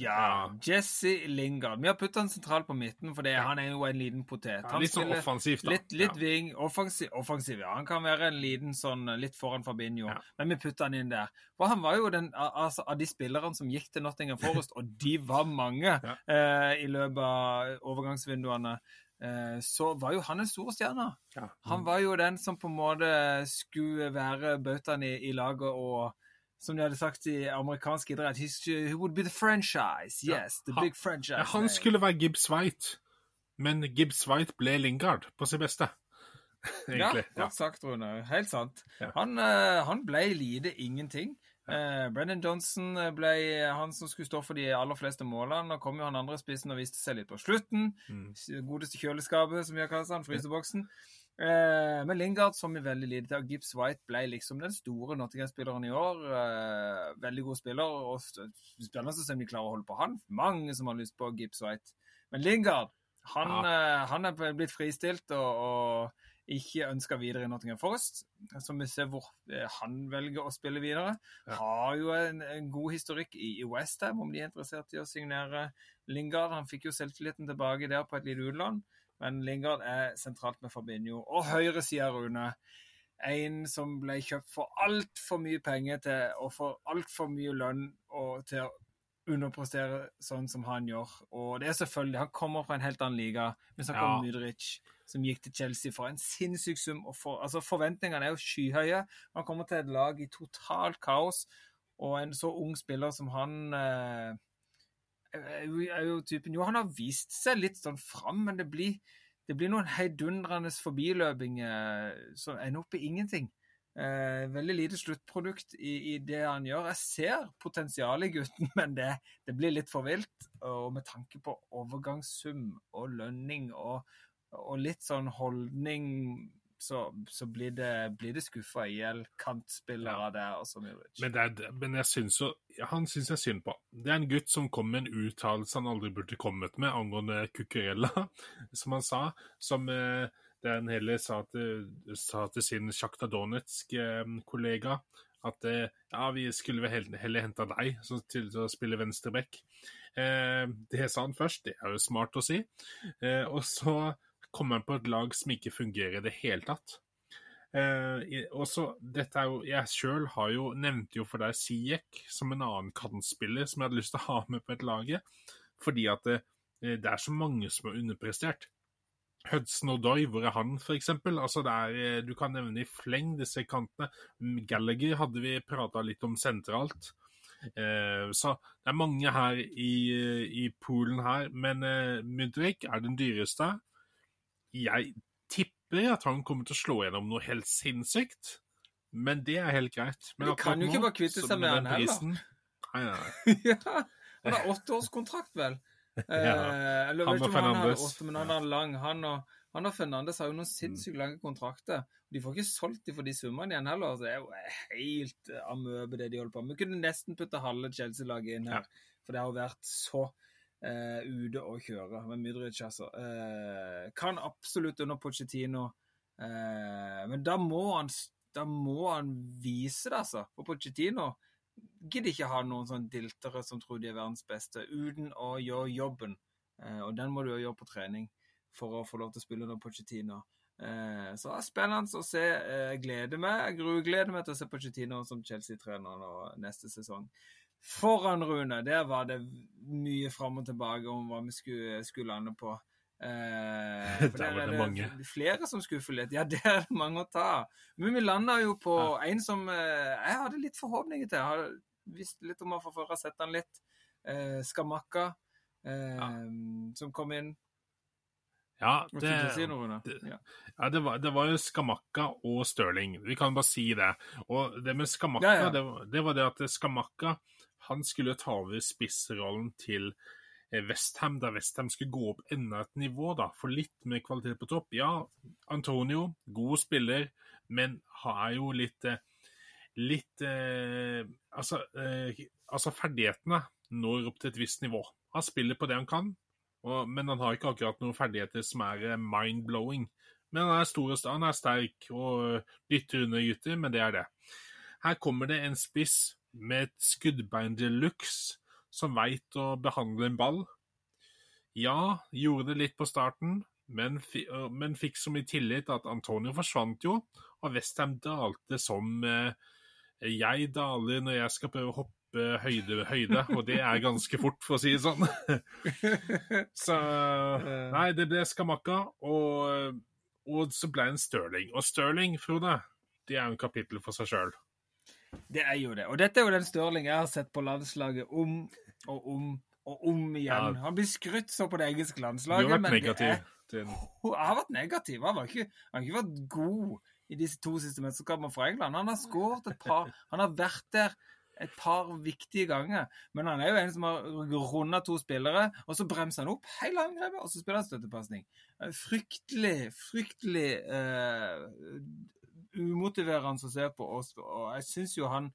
Ja, Jesse Lingard. Vi har putta han sentralt på midten, for Ja. han er jo en liten potet. Ja, litt sånn offensivt, da. Litt, litt ving. Offensiv, offensiv, ja. Han kan være en liten sånn litt foran Fabinho, men vi putta han inn der. For han var jo den altså, av de spillerne som gikk til Nottingham Forest, og de var mange eh, i løpet av overgangsvinduene. Eh, så var jo han en stor stjerne. Ja. Han var jo den som på en måte skulle være bautaen i, i laget og som de hadde sagt i amerikansk idrett, he, would be the franchise. Ja, Yes, the big franchise. Ja, han skulle være Gibbs White, men Gibbs White ble Lingard på sitt beste. Egentlig. Ja, godt sagt, Rune. Helt sant. Ja. Han, eh, han ble lite ingenting. Eh, Brennan Johnson ble han som skulle stå for de aller fleste målene. Nå kom jo han andre spissen og viste seg litt på slutten. Mm. Godeste kjøleskapet, som vi har kalt han, fryseboksen. Eh, men Lingard som vi veldig lite til. og Gibbs White ble liksom den store Nottingham-spilleren i år. Eh, veldig god spiller. og Spennende å se om de klarer å holde på han. Mange som har lyst på Gibbs White. Men Lingard, han, eh, han er blitt fristilt og, og ikke ønska videre i Nottingham Forest. Så vi ser hvor eh, han velger å spille videre. Ja. Har jo en, en god historikk i, i Westham, om de er interessert i å signere Lingard. Han fikk jo selvtilliten tilbake der på et lite utlån, men Lingard er sentralt med Fabinho. Og høyresida, Rune. En som ble kjøpt for altfor mye penger til, og for altfor mye lønn og til å underprestere sånn som han gjør. Og det er selvfølgelig, Han kommer fra en helt annen liga. Vi snakker Ja. om Mudric, som gikk til Chelsea for en sinnssyk sum. og for, altså Forventningene er jo skyhøye. Han kommer til et lag i totalt kaos. Og en så ung spiller som han eh, er, jo, typen Jo, han har vist seg litt sånn fram, men det blir, det blir noen heidundrende forbiløpinger som ender opp i ingenting. Eh, veldig lite sluttprodukt i, i det han gjør. Jeg ser potensialet i gutten, men det, det blir litt for vilt. Og med tanke på overgangssum og lønning og, og litt sånn holdning, så, så blir det, blir det skuffa i hjel kantspillere der. og så. Men, det er, men jeg syns jo Han syns jeg synd på. Det er en gutt som kom med en uttalelse han aldri burde kommet med angående Cucurella, som han sa. Som eh, der han heller sa til, sa til sin Sjakta Donetsk-kollega at eh, ja, vi skulle vel heller, heller henta deg så, til å spille venstreback. Eh, det sa han først, det er jo smart å si. Eh, og så kommer han på et lag som ikke fungerer i det hele tatt. Eh, også, dette er jo, jeg sjøl har jo nevnte jo for deg Siek som en annen kantspiller som jeg hadde lyst til å ha med på et laget. Fordi at det, det er så mange som har underprestert. Hudson Odoi, hvor er han, for eksempel? Altså, er, eh, du kan nevne i fleng disse kantene. Gallagher hadde vi prata litt om sentralt. Eh, så det er mange her i, i poolen her, men eh, Mudrik er den dyreste. Jeg tipper at han kommer til å slå gjennom noe helt sinnssykt, men det er helt greit. Men De kan jo ikke bare kvitte seg med han heller. Nei, nei, nei. ja, han har åtteårskontrakt, vel? Eh, Ja, eller han vet og Fernandes. han åtte, men han er lang. Han og, han og Fernandes har jo noen sinnssykt Mm. lange kontrakter. De får ikke solgt de for de summene igjen heller. så Det er jo helt eh, amøbe, det de holder på med. Vi kunne nesten putte halve Chelsea-laget inn her, for det har jo vært så eh, ute å kjøre med Mudric, altså. Eh, kan absolutt under Pochettino, eh, men da må han da må han vise det, altså. For Pochettino gidder ikke ha noen sånn diltere som tror de er verdens beste, uten å gjøre jobben. Eh, og den må du jo gjøre på trening for å få lov til å spille under Pochettino. Eh, så det er spennende å se. Eh, Jeg gleder meg jeg grugleder meg til å se Pochettino som Chelsea-trener neste sesong. Foran Rune, der var det mye fram og tilbake om hva vi skulle, skulle lande på. Eh, for Der var er det mange. Flere som skuffer litt. Ja, der er det mange å ta. Men vi landa jo på en som eh, jeg hadde litt forhåpninger til. Jeg har visst litt om han fra før, sett han litt. Eh, Skamakka, eh, som kom inn. Ja, det, si noe, det- Ja. ja, det, var, det var jo Skamakka og Stirling. Vi kan bare si det. Og det med Skamakka, Ja, ja. Det, det var det at Skamakka han skulle ta over spissrollen til eh, Westham, der Westham skulle gå opp enda et nivå, da, få litt mer kvalitet på topp. Ja, Antonio, god spiller, men har jo litt eh, Litt eh, altså, altså, ferdighetene når opp til et visst nivå. Han spiller på det han kan, og, men han har ikke akkurat noen ferdigheter som er mind-blowing. Men han er stor og han er sterk og dytter under gutter, men det er det. Her kommer det en spiss med et skuddbein de luxe, som veit å behandle en ball. Ja, gjorde det litt på starten, men, men fikk så mye tillit at Antonio forsvant jo, og Westham dalte som eh, jeg daler når jeg skal prøve å hoppe høyde, ved høyde, og det er ganske fort, for å si det sånn. Så Nei, det ble Skamakka, og, og så ble det en Stirling. Og Stirling, Frode, det er jo en kapittel for seg sjøl. Det er jo det. Og dette er jo den Stirling jeg har sett på landslaget om og om og om igjen. Ja. Han blir skrytt så på det engelske Du landslaget, har vært det negativ. er en- Hun har vært negativ. Han har ikke, han har ikke vært god i disse to siste mesterskapene for England. Han har skåret et par Han har vært der et par viktige ganger. Men han er jo en som har runda to spillere, og så bremser han opp hele angrepet, og så spiller han støttepasning. Eh, Fryktelig, fryktelig eh, umotiverende å se på oss. Og jeg syns jo han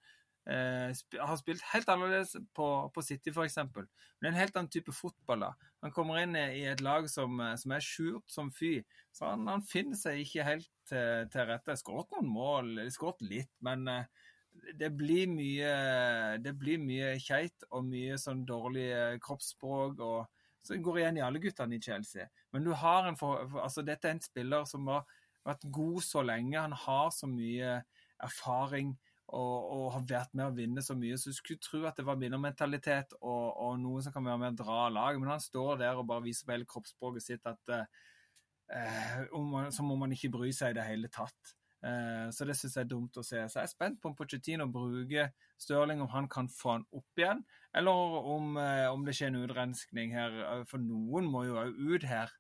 eh, har spilt helt annerledes på, på City, f.eks. Men det er en helt annen type fotball. da. Han kommer inn i et lag som, eh, som er skjult som fy. Så han, han finner seg ikke helt til, til rette. Skåret noen mål, skåret litt, men eh, det blir mye det blir mye keit og mye sånn dårlig eh, kroppsspråk. og så går igjen i alle guttene i Chelsea. Men du har en for, altså dette er en spiller som har vært god så lenge. Han har så mye erfaring og, og har vært med å vinne så mye. Så du skulle tro at det var vinnermentalitet og, og noe som kan være med å dra laget. Men han står der og bare viser på hele kroppsspråket sitt at eh, om, som om han ikke bryr seg i det hele tatt. Eh, så det syns jeg er dumt å se. Så jeg er spent på om Pochettino bruker Stirling, om han kan få han opp igjen, eller om, eh, om det skjer en utrenskning her. For noen må jo òg ut her,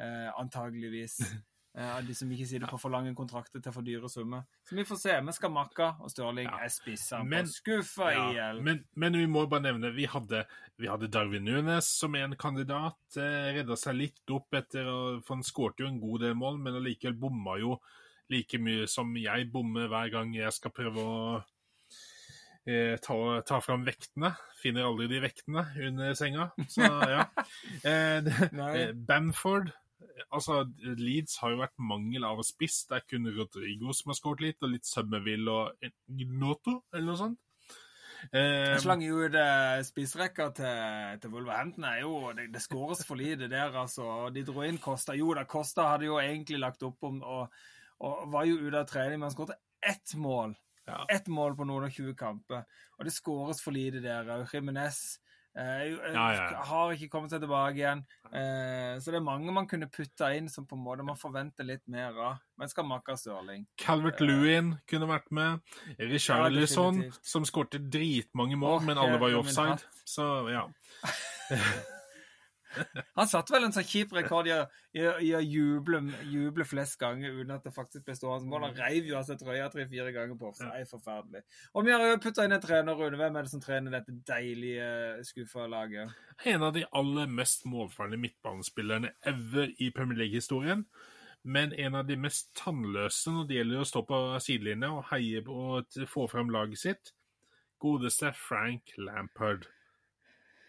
eh, antageligvis. Eh, de som ikke sitter på for lange kontrakter til for dyre summer. Så vi får se. Vi skal makke, og Stirling Ja. er spissa på skuffa i hjel. men, men vi må bare nevne vi hadde, vi hadde Darwin Nunes som en kandidat. Eh, Redda seg litt opp etter For han skårte jo en god del mål, men allikevel bomma jo like mye som jeg bommer hver gang jeg skal prøve å eh, ta, ta fram vektene. Finner aldri de vektene under senga. Så ja. Eh, eh, Bamford Altså, Leeds har jo vært mangel av spiss. Det er kun Rodrigo som har skåret litt, og litt Summerville og Gnoto, eller noe sånt. Eh, Jeg slang jo ut eh, spissrekka til, til Wolverhampton. Er jo, det, det skåres for lite der, altså. De dro inn Costa. Jo da, Costa hadde jo egentlig lagt opp om og, og var jo ute av trening, men han skåret ett mål. Ja. Ett mål på noen og 20 kamper. Og det skåres for lite der òg. Jimenez eh, Ja, ja, ja. har ikke kommet seg tilbake igjen. Uh, så det er mange man kunne putta inn som på en måte man forventer litt mer av. Men skal makke Stirling. Calvert Lewin kunne vært med. Richarlison, definitivt. som skårte dritmange mål, oh, men alle var i offside. Så ja. Han satte vel en sånn kjip rekord i å, i, i å juble, juble flest ganger uten at det faktisk ble stående mål. Han reiv jo av seg trøya tre-fire ganger på offside. Er Forferdelig. Og vi har jo putta inn en trener, Rune. Hvem er det som trener dette deilige skuffa laget? En av de aller mest målfarlige midtbanespillerne ever i Premier League-historien. Men en av de mest tannløse når det gjelder å stå på sidelinja og heie på å få fram laget sitt. Godeste Frank Lampard.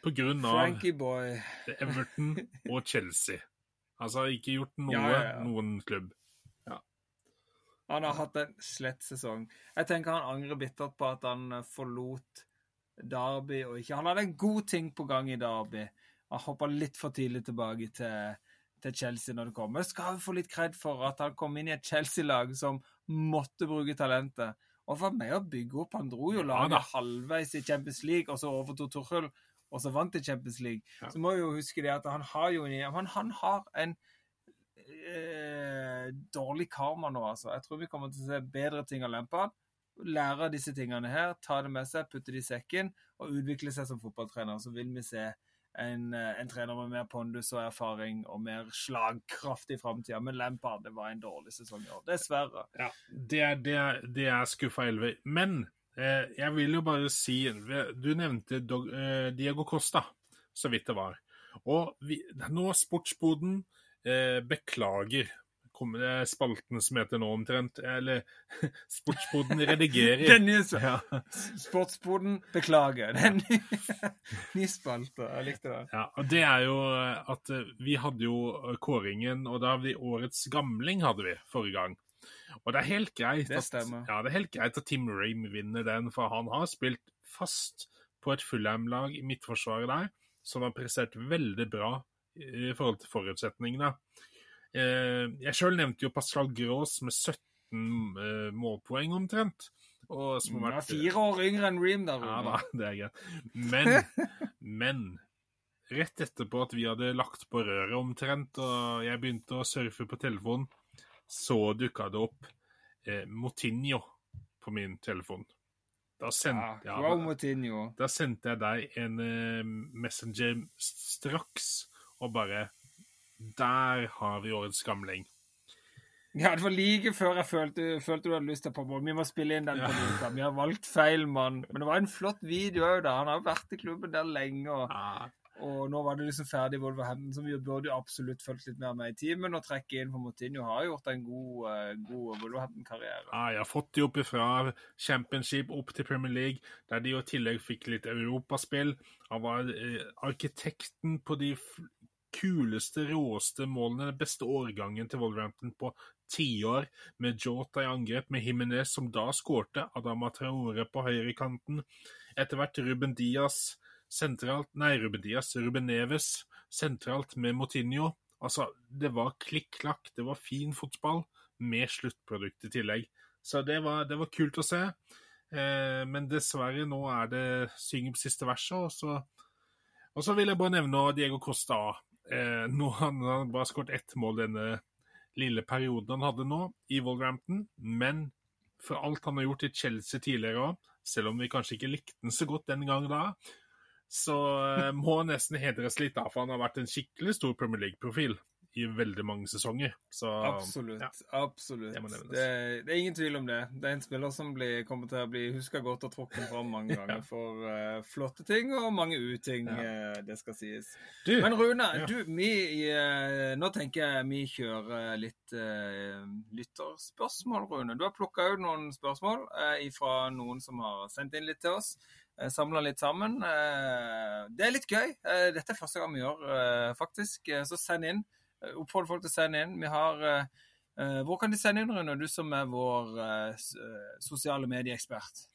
På grunn av boy. Everton og Chelsea. Altså ikke gjort noe, Ja, ja, ja. noen klubb. Han har hatt en slett sesong. Jeg tenker han angrer bittert på at han eh, forlot Derby og ikke Han hadde en god ting på gang i Derby. Han hoppa litt for tidlig tilbake til, til Chelsea når det kom. Men skal få litt kred for at han kom inn i et Chelsea-lag som måtte bruke talentet. Og var med å bygge opp. Han dro jo laget halvveis i Champions League, og så overtok Tuchel, og så vant til Champions League. Ja. Så må vi jo huske det at han har jo han, han har en eh, dårlig karma nå, altså. Jeg tror vi kommer til å se bedre ting av Lampard. Lære disse tingene her, ta det med seg, putte det i sekken og utvikle seg som fotballtrener. Så vil vi se en, eh, en trener med mer pondus og erfaring og mer slagkraft i framtida. Men Lampard, det var en dårlig sesong i år. Dessverre. Ja, det er, det er, det er skuffa elver. Men jeg vil jo bare si Du nevnte eh, Diego Costa, så vidt det var. Og vi, nå Sportsboden eh, beklager. Spalten som heter nå omtrent? Eller Sportsboden redigerer. Den nye ja, Sportsboden, beklager. Den nye en ny, ny. Jeg likte det. ja, og det er jo at eh, vi hadde jo eh, kåringen, og da hadde vi Årets gamling hadde vi forrige gang. Og det er helt greit Det at, ja, det er helt greit at Tim Rame vinner den, for han har spilt fast på et Fulham-lag i midtforsvaret der, som har prestert veldig bra i forhold til forutsetningene. Eh, jeg sjøl nevnte jo Pascal Grås med 17 eh, målpoeng omtrent. Og som har er vært fire år yngre enn Ream der. ja da, det er greit. Men, men rett etterpå at vi hadde lagt på røret omtrent, og jeg begynte å surfe på telefonen, så dukka det opp eh, Motinho på min telefon. Da, send, Ja, ja, Joao da, sendte jeg deg en eh, messenger straks, og bare Der har vi årets gamling. Ja, det var like før jeg følte, følte du hadde lyst til å poppe. Vi må spille inn den på. Vi har valgt feil mann. Men det var en flott video òg, da. Han har vært i klubben der lenge. og Ja, og nå var det liksom ferdig Wolverhampton, som vi burde absolutt fulgt litt mer med i timen. Og trekke inn for Moutinho har gjort en god, uh, god Wolverhampton-karriere. Ja, jeg har fått de opp fra Championship opp til Premier League, der de i tillegg fikk litt europaspill. Han var uh, arkitekten på de kuleste, råeste målene, den beste årgangen til Wolverhampton på tiår, med Jota i angrep, med Jimenez som da skårte, Adama Traore på høyrekanten. Etter hvert Ruben Diaz sentralt Nei, Ruben Diaz, Ruben Neves sentralt med Motinho. Altså, det var klikk-klakk, det var fin fotball med sluttprodukt i tillegg. Så det var, det var kult å se. Eh, men dessverre, nå er det synger på siste verset, og så, og så vil jeg bare nevne Diego Costa. Eh, nå har han bare skåret ett mål denne lille perioden han hadde nå, i Wolverhampton, men for alt han har gjort i Chelsea tidligere òg, selv om vi kanskje ikke likte den så godt den gang da, så uh, må nesten hedres litt, da, for han har vært en skikkelig stor Premier League-profil i veldig mange sesonger. Så, absolutt. Ja. absolutt. Det, det, det, er ingen tvil om det. Det er en spiller som blir, kommer til å bli huska godt og trukket fram mange ganger ja. for uh, flotte ting og mange uting, ja. uh, det skal sies. Du, Men Rune, du, vi, uh, nå tenker jeg vi kjører litt lytterspørsmål, Rune. Du har plukka ut noen spørsmål fra noen som har sendt inn litt til oss. Eh, Samla litt sammen. Eh, det er litt gøy. Eh, dette er første gang vi gjør, faktisk. Så send inn. Oppfordrer folk til å sende inn. Vi har Hvor kan de sende inn, Rune, du som er vår sosiale medieekspert?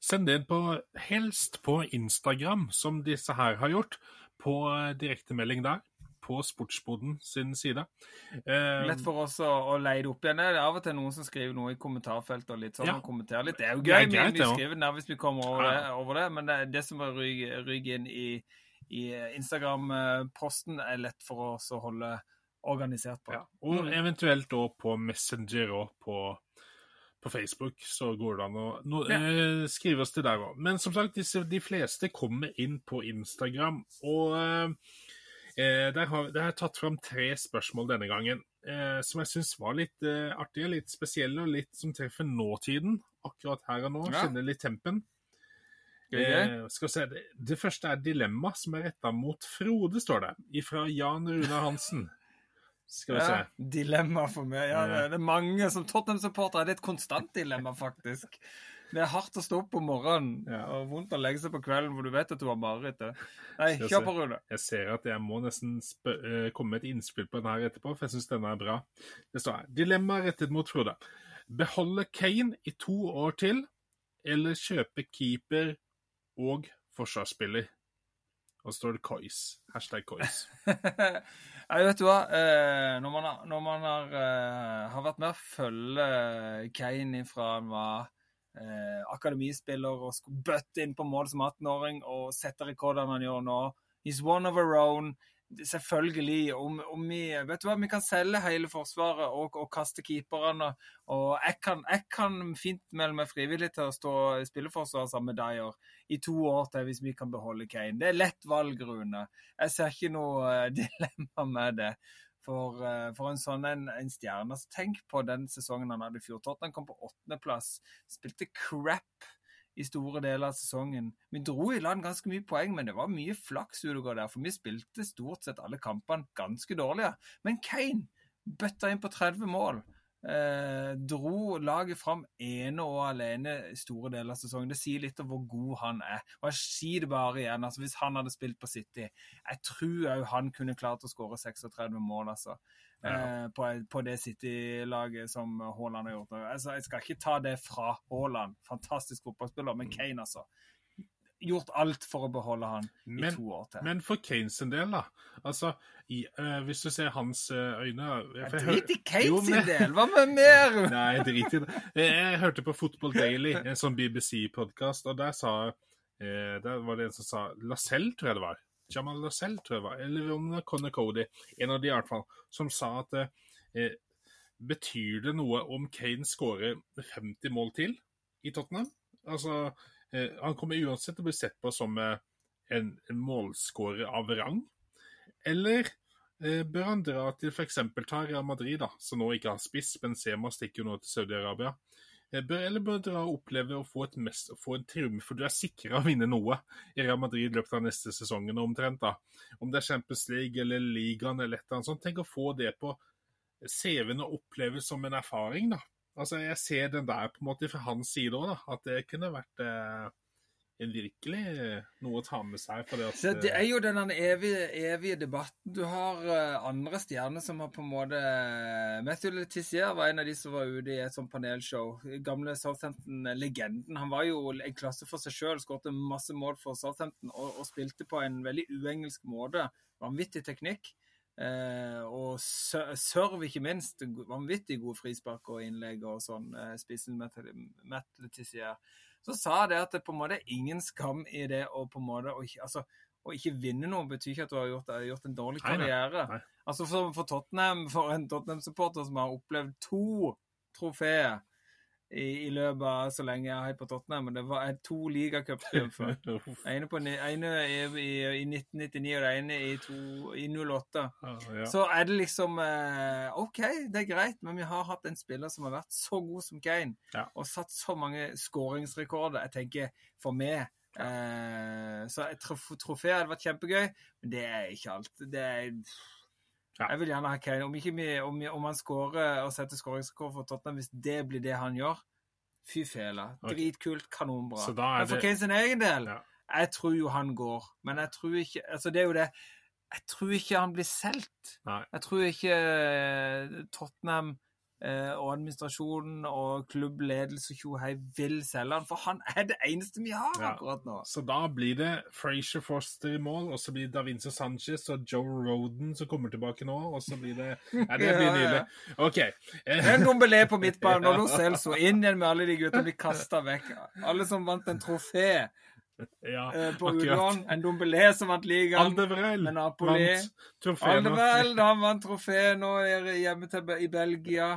Send det inn på, helst på Instagram, som disse her har gjort. På direktemelding der på Sportsboden sin side. Eh, Lett for oss å, å leie det opp igjen. Det er av og til noen som skriver noe i kommentarfeltet og litt sånn, ja. og kommenterer litt. Det er jo gøy. Det er vi, skriver det hvis vi kommer over, ja. det, over det, men det, det som ryker inn i, i Instagram-posten, er lett for oss å holde organisert på. Ja. Og eventuelt da på Messenger og på, på Facebook, så går det an å no, ja. eh, skrive oss til der òg. Men som sagt, disse, de fleste kommer inn på Instagram. Og eh, Eh, der, har, der har jeg tatt fram tre spørsmål denne gangen, eh, som jeg syns var litt eh, artige, litt spesielle og litt som treffer nåtiden. Akkurat her og nå. Ja. Kjenner litt tempen. Eh, skal se, det, det, første er dilemma, som er retta mot Frode, står det. Ifra Jan Rune Hansen. Skal vi se. Ja, dilemma for meg. Ja, det, det er mange som Tottenham-supportere. Det er et konstant dilemma, faktisk. Det er hardt å stå opp om morgenen ja. og vondt å legge seg på kvelden hvor du vet at du har mareritt. Nei, kjør på, Rune. Jeg ser at jeg må nesten uh, komme med et innspill på den her etterpå, for jeg syns denne er bra. Det står her. Dilemma rettet mot Frode. Beholde Kane i to år til, eller kjøpe keeper og forsvarsspiller? Og så står det Kois. Hashtag Kois. Nei, vet du hva. Eh, når man, har, når man har, eh, har, vært med å følge Kane fra han var eh, akademispiller og skulle bøtte inn på mål som 18-åring og sette rekordene han gjør nå. He's one of our own. Selvfølgelig. Om, om vi, vet du hva, vi kan selge hele Forsvaret og, og kaste keeperne. Og jeg kan, jeg kan, fint melde meg frivillig til å stå spilleforsvar sammen med Dyer i to år til hvis vi kan beholde Kane. Det er lett valg, Rune. Jeg ser ikke noe uh, dilemma med det for, uh, for en sånn en, en stjerne. Altså, tenk på den sesongen han hadde i fjor. Tottenham kom på åttendeplass. Spilte crap i store deler av sesongen. Vi dro i land ganske mye poeng, men det var mye flaks der. For vi spilte stort sett alle kampene ganske dårlige. Men Kane bøtta inn på 30 mål eh, dro laget fram ene og alene store deler av sesongen. Det sier litt om hvor god han er. Og jeg sier det bare igjen, altså hvis han hadde spilt på City Jeg tror òg han kunne klart å skåre 36 mål, altså. Ja. Eh, på, på, det City-laget som Haaland har gjort. Altså, jeg skal ikke ta det fra Haaland, fantastisk fotballspiller, men mm. Kane, altså gjort alt for å beholde han men, i to år til. Men for Kanes en del, da. Altså, i, uh, hvis du ser hans uh, øyne Drit i Kanes sin del! Hva med mer? Nei, drit i det. Jeg hørte på Football Daily, en sånn BBC-podkast, og der sa uh, Der var det en som sa Lacelle, tror jeg det var. Jamal Lacelle, tror jeg det var. Eller om det var Connor Cody. En av de, i hvert fall. Som sa at Betyr det noe om Kane skårer 50 mål til i Tottenham? Altså han kommer uansett til å bli sett på som eh, en, en målskårer av rang. Eller eh, bør han dra til f.eks. ta Real Madrid, da, som nå ikke har spiss. Benzema stikker jo nå til Saudi-Arabia. eh, bør, eller bør dra og oppleve å få, mest, få en triumf, for du er sikra å vinne noe i Real Madrid løpet av neste sesongen omtrent. da. Om det er Champions League eller ligaen eller et eller annet sånt. Tenk å få det på CV-en og oppleve som en erfaring, da. Altså, Jeg ser den der på en måte fra hans side òg. At det kunne vært eh, en virkelig noe å ta med seg. For det, at, Så det er jo den evige, evige debatten. Du har uh, andre stjerner som har på en måte Matthew Letizier var en av de som var ute i et sånt panelshow. Gamle Southampton-legenden. Han var jo en klasse for seg sjøl, skåret masse mål for Southampton og, og, spilte på en veldig uengelsk måte. Vanvittig teknikk. Uh, og serve, ikke minst. Vanvittig gode frispark og innlegg og sånn. Uh, spissen Matt så sa det at det på en måte er ingen skam i det å på en måte altså, å ikke vinne noe betyr ikke at du har gjort, gjort en dårlig karriere. Nei, nei. Altså for, for, Tottenham, for en Tottenham-supporter som har opplevd to trofeer i, i, løpet av så lenge jeg har på Tottenham. Men det var to ligacuptriumfer. ene, på, ene i, i, i, 1999 og det ene i, to, i 08. Ah, ja. Så er det liksom eh, OK, det er greit, men vi har hatt en spiller som har vært så god som Kane, ja. og satt så mange skåringsrekorder. Jeg tenker for meg eh, Så et trofé hadde vært kjempegøy, men det er ikke alt. Det er ja. Jeg vil gjerne ha Kane. Om, ikke vi, om, om han skårer og setter skåringsrekord for Tottenham, hvis det blir det han gjør, fy fela. Dritkult, kanonbra. Men for Kane sin egen del, ja. jeg tror jo han går. Men jeg tror ikke Altså, det er jo det Jeg tror ikke han blir solgt. Jeg tror ikke eh, Tottenham og administrasjonen og klubbledelse tjohei vil selge han, for han er det eneste vi har ja. akkurat nå. Så da blir det Frazier Foster i mål, og så blir det Davince Sanchez og Joe Roden som kommer tilbake nå, og så blir det Ja, det blir nydelig. OK. En Dombelé på midtbanen og Lo Celso inn igjen med alle de gutta blir kasta vekk. Alle som vant en trofé ja, eh, på utlån. En Dombelé som vant ligaen. Aldevrel Napoli. vant trofé. Aldevrel, han vant trofé nå hjemme til, i Belgia.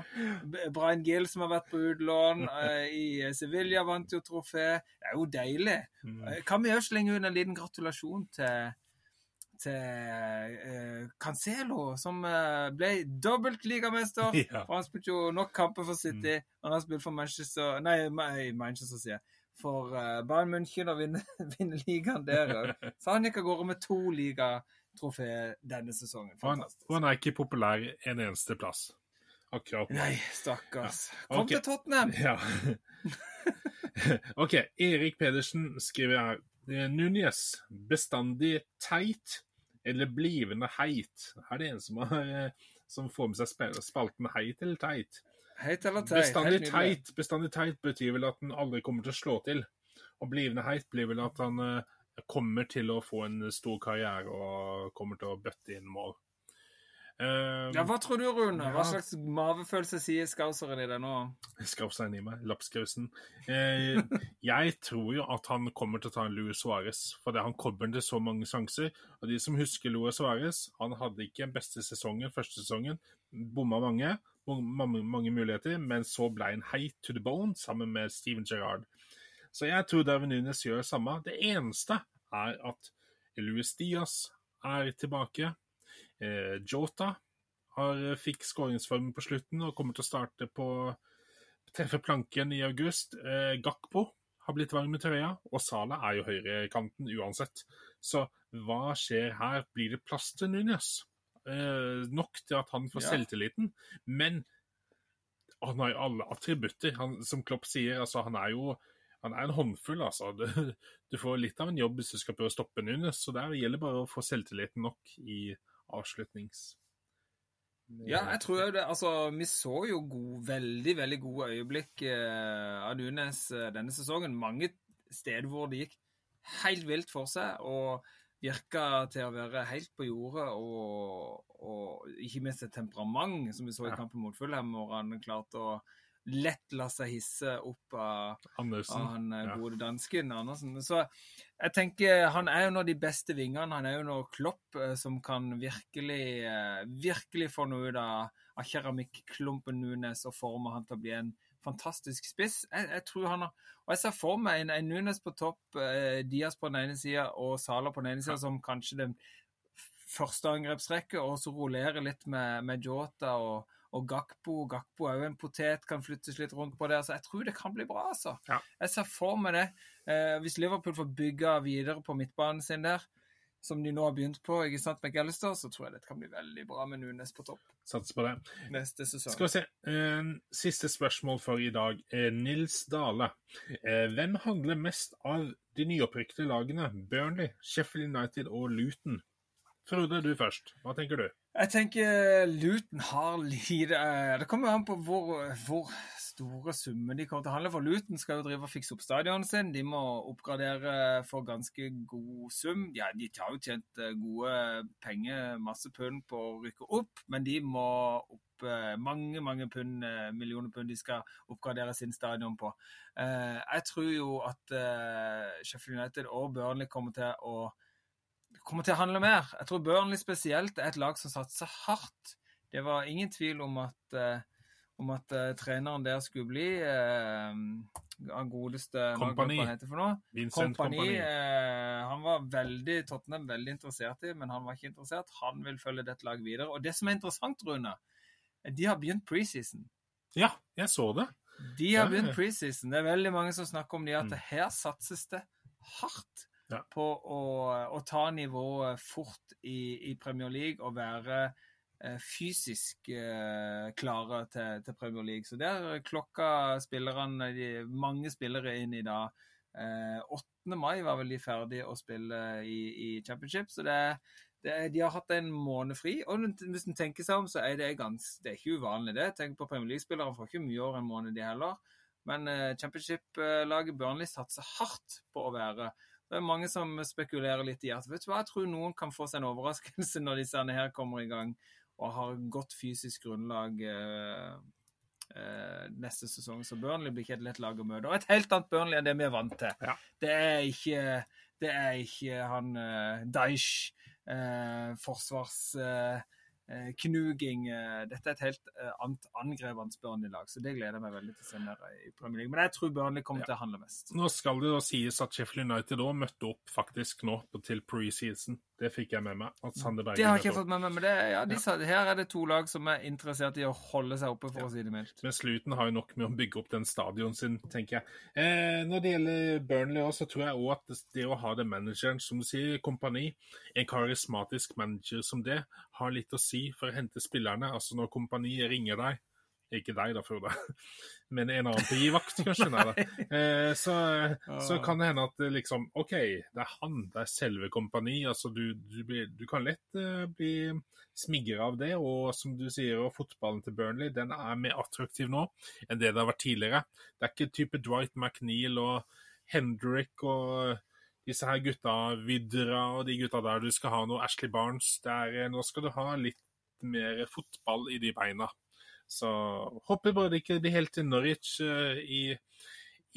Brian Gill som har vært på utlån eh, i Sevilla, vant jo trofé. Det er jo deilig. Mm. Eh, kan vi òg slenge ut en liten gratulasjon til til uh, Cancelo, som uh, ble dobbelt ligamester. Ja. Og han spilte jo nok kamper for City. Mm. Han har spilt for Manchester Nei, Manchester, sier jeg for uh, Bayern München å vinne, vinne ligaen der òg. Så han gikk av gårde med to ligatrofé denne sesongen. Fantastisk. Og han, er ikke populær en eneste plass. Akkurat. Nei, stakkars. Ja. Kom okay. til Tottenham! Ja. OK. Erik Pedersen skriver her eh, Núñez, bestandig teit eller blivende heit? Er det en som, har, eh, som får med seg spalten heit eller teit? Heit eller teit? Bestandig teit, bestandig teit betyr vel at den aldri kommer til å slå til. Og blivende heit blir vel at han uh, kommer til å få en stor karriere og kommer til å bøtte inn mål. Uh, ja, Hva tror du, Rune? Ja. Hva slags mavefølelse sier skauseren i deg nå? Skauseren i meg. Lapskausen. Uh, jeg tror jo at han kommer til å ta en Louis Suárez, fordi han kommer til så mange sjanser. Og de som husker Louis Suárez, han hadde ikke den beste sesongen første sesongen. Bomma mange mange, mange muligheter, men så ble han heit to the bone sammen med Steven Gerrard. Så jeg tror Darwin Nunes gjør det samme. Det eneste er at Louis Diaz er tilbake. Eh, Jota har, fikk skåringsformen på slutten og kommer til å starte på treffe planken i august. Eh, Gakpo har blitt varm i trøya, og Sala er jo høyrekanten uansett. Så hva skjer her? Blir det plass til Nunes? Eh, nok til at han får ja. selvtilliten. Men han har jo alle attributter. Han, som Klopp sier, altså, han er jo han er en håndfull, altså. Du, du, får litt av en jobb hvis du skal prøve å stoppe Nunes. Så det gjelder bare å få selvtilliten nok i avslutnings... Ja, jeg tror det. Altså, vi så jo gode, veldig, veldig gode øyeblikk eh, av Nunes eh, denne sesongen. Mange steder hvor det gikk helt vilt for seg. og virka til å være helt på jordet, og, og, ikke minst et temperament, som vi så i kampen mot Fulham, hvor han klarte å lett la seg hisse opp av, av han eh, gode ja. dansken Andersen. Så jeg tenker han er jo nå de beste vingene. Han er jo nå Klopp eh, som kan virkelig, eh, virkelig få noe ut av, av keramikkklumpen Nunes og forme han til å bli en fantastisk spiss. Jeg, jeg, tror han har Og jeg ser for meg en, en Nunes på topp, eh, Diaz på den ene sida og Sala på den ene sida ja. som kanskje den første angrepsrekke, og så rullere litt med, med Jota og, og Gakpo. Gakpo er jo en potet, kan flyttes litt rundt på det. Altså, jeg tror det kan bli bra, altså. Ja. Jeg ser for meg det. Eh, hvis Liverpool får bygge videre på midtbanen sin der, som de nå har begynt på, ikke sant, McAllister, så tror jeg dette kan bli veldig bra med Nunes på topp Satser på det. neste sesong. Skal vi se. Eh, siste spørsmål for i dag. Eh, Nils Dale. Eh, hvem handler mest av de nyopprykkede lagene? Burnley, Sheffield United og Luton? Frode, du først. Hva tenker du? Jeg tenker Luton har lite Det kommer an på hvor, hvor store summer de kommer til å handle. For Luton skal jo drive og fikse opp stadionet sin. De må oppgradere for ganske god sum. Ja, de har jo tjent eh, gode penger, masse pund, på å rykke opp, men de må opp eh, mange, mange pund, eh, millioner pund de skal oppgradere sin stadion på. Jeg tror jo at Sheffield United og Burnley kommer til å kommer til å handle mer. Jeg tror Burnley spesielt er et lag som satser hardt. Det var ingen tvil om at, om at uh, treneren der skulle bli uh, godeste Kompani. Vincent Kompani. Eh, han var veldig Tottenham veldig interessert i, men han var ikke interessert. Han vil følge dette laget videre. Og det som er interessant, Rune, de har begynt preseason. Ja, jeg så det. De har ja. begynt preseason. Det er veldig mange som snakker om de at Mm. her satses det hardt Ja. på å, å ta nivået fort i, i Premier League og være fysisk eh, klare til, til Premier League. Så der klokka spillerne, de, mange spillere inn i. Eh, 8. mai var vel de ferdige å spille i, i championship, så det, det, de har hatt en måned fri. Og hvis en tenker seg om, så er det, gans, det er ikke uvanlig det. Tenk på Premier League-spillere får ikke mye år en måned, de heller. Men eh, championship-laget Burnley satser hardt på å være Det er mange som spekulerer litt i at vet du hva, jeg tror noen kan få seg en overraskelse når disse her kommer i gang og har godt fysisk grunnlag eh, eh, neste sesong. Så Burnley blir ikke et lett lag å møte. Og et helt annet Burnley enn det vi er vant til. Ja. Det er ikke det er ikke han Daesh, eh, forsvarsknuging eh, eh, eh, Dette er et helt eh, annet angrepende Burnley-lag, så det gleder jeg meg veldig til å se mer i Premier League. Men jeg tror Burnley kommer Ja. til å handle mest. Nå skal det da sies at Sheffield United òg møtte opp faktisk nå til preseason. Det fikk jeg med meg. at Sander Bergen Det har ikke jeg ikke fått med meg, men det, ja, de sa, her er det to lag som er interessert i å holde seg oppe, for Ja. å si det mildt. Men Sluten har jo nok med å bygge opp den stadion sin, tenker jeg. Eh, når det gjelder Burnley også, så tror jeg òg at det, det å ha den manageren, som du sier, kompani, en karismatisk manager som det, har litt å si for å hente spillerne. Altså når kompani ringer deg ikke deg, da, Frode, men en annen på gi vakt, kanskje. Nei. Eh, så, så kan det hende at det liksom OK, det er han, det er selve kompani. altså Du, du, blir, du kan lett uh, bli smigra av det. Og som du sier, fotballen til Burnley den er mer attraktiv nå enn det det har vært tidligere. Det er ikke type Dwight McNeil og Hendrick og disse her gutta, Vidra og de gutta der du skal ha noe, Ashley Barnes. Er, eh, nå skal du ha litt mer fotball i de beina. Så håper bare det ikke blir helt til Norwich eh, i,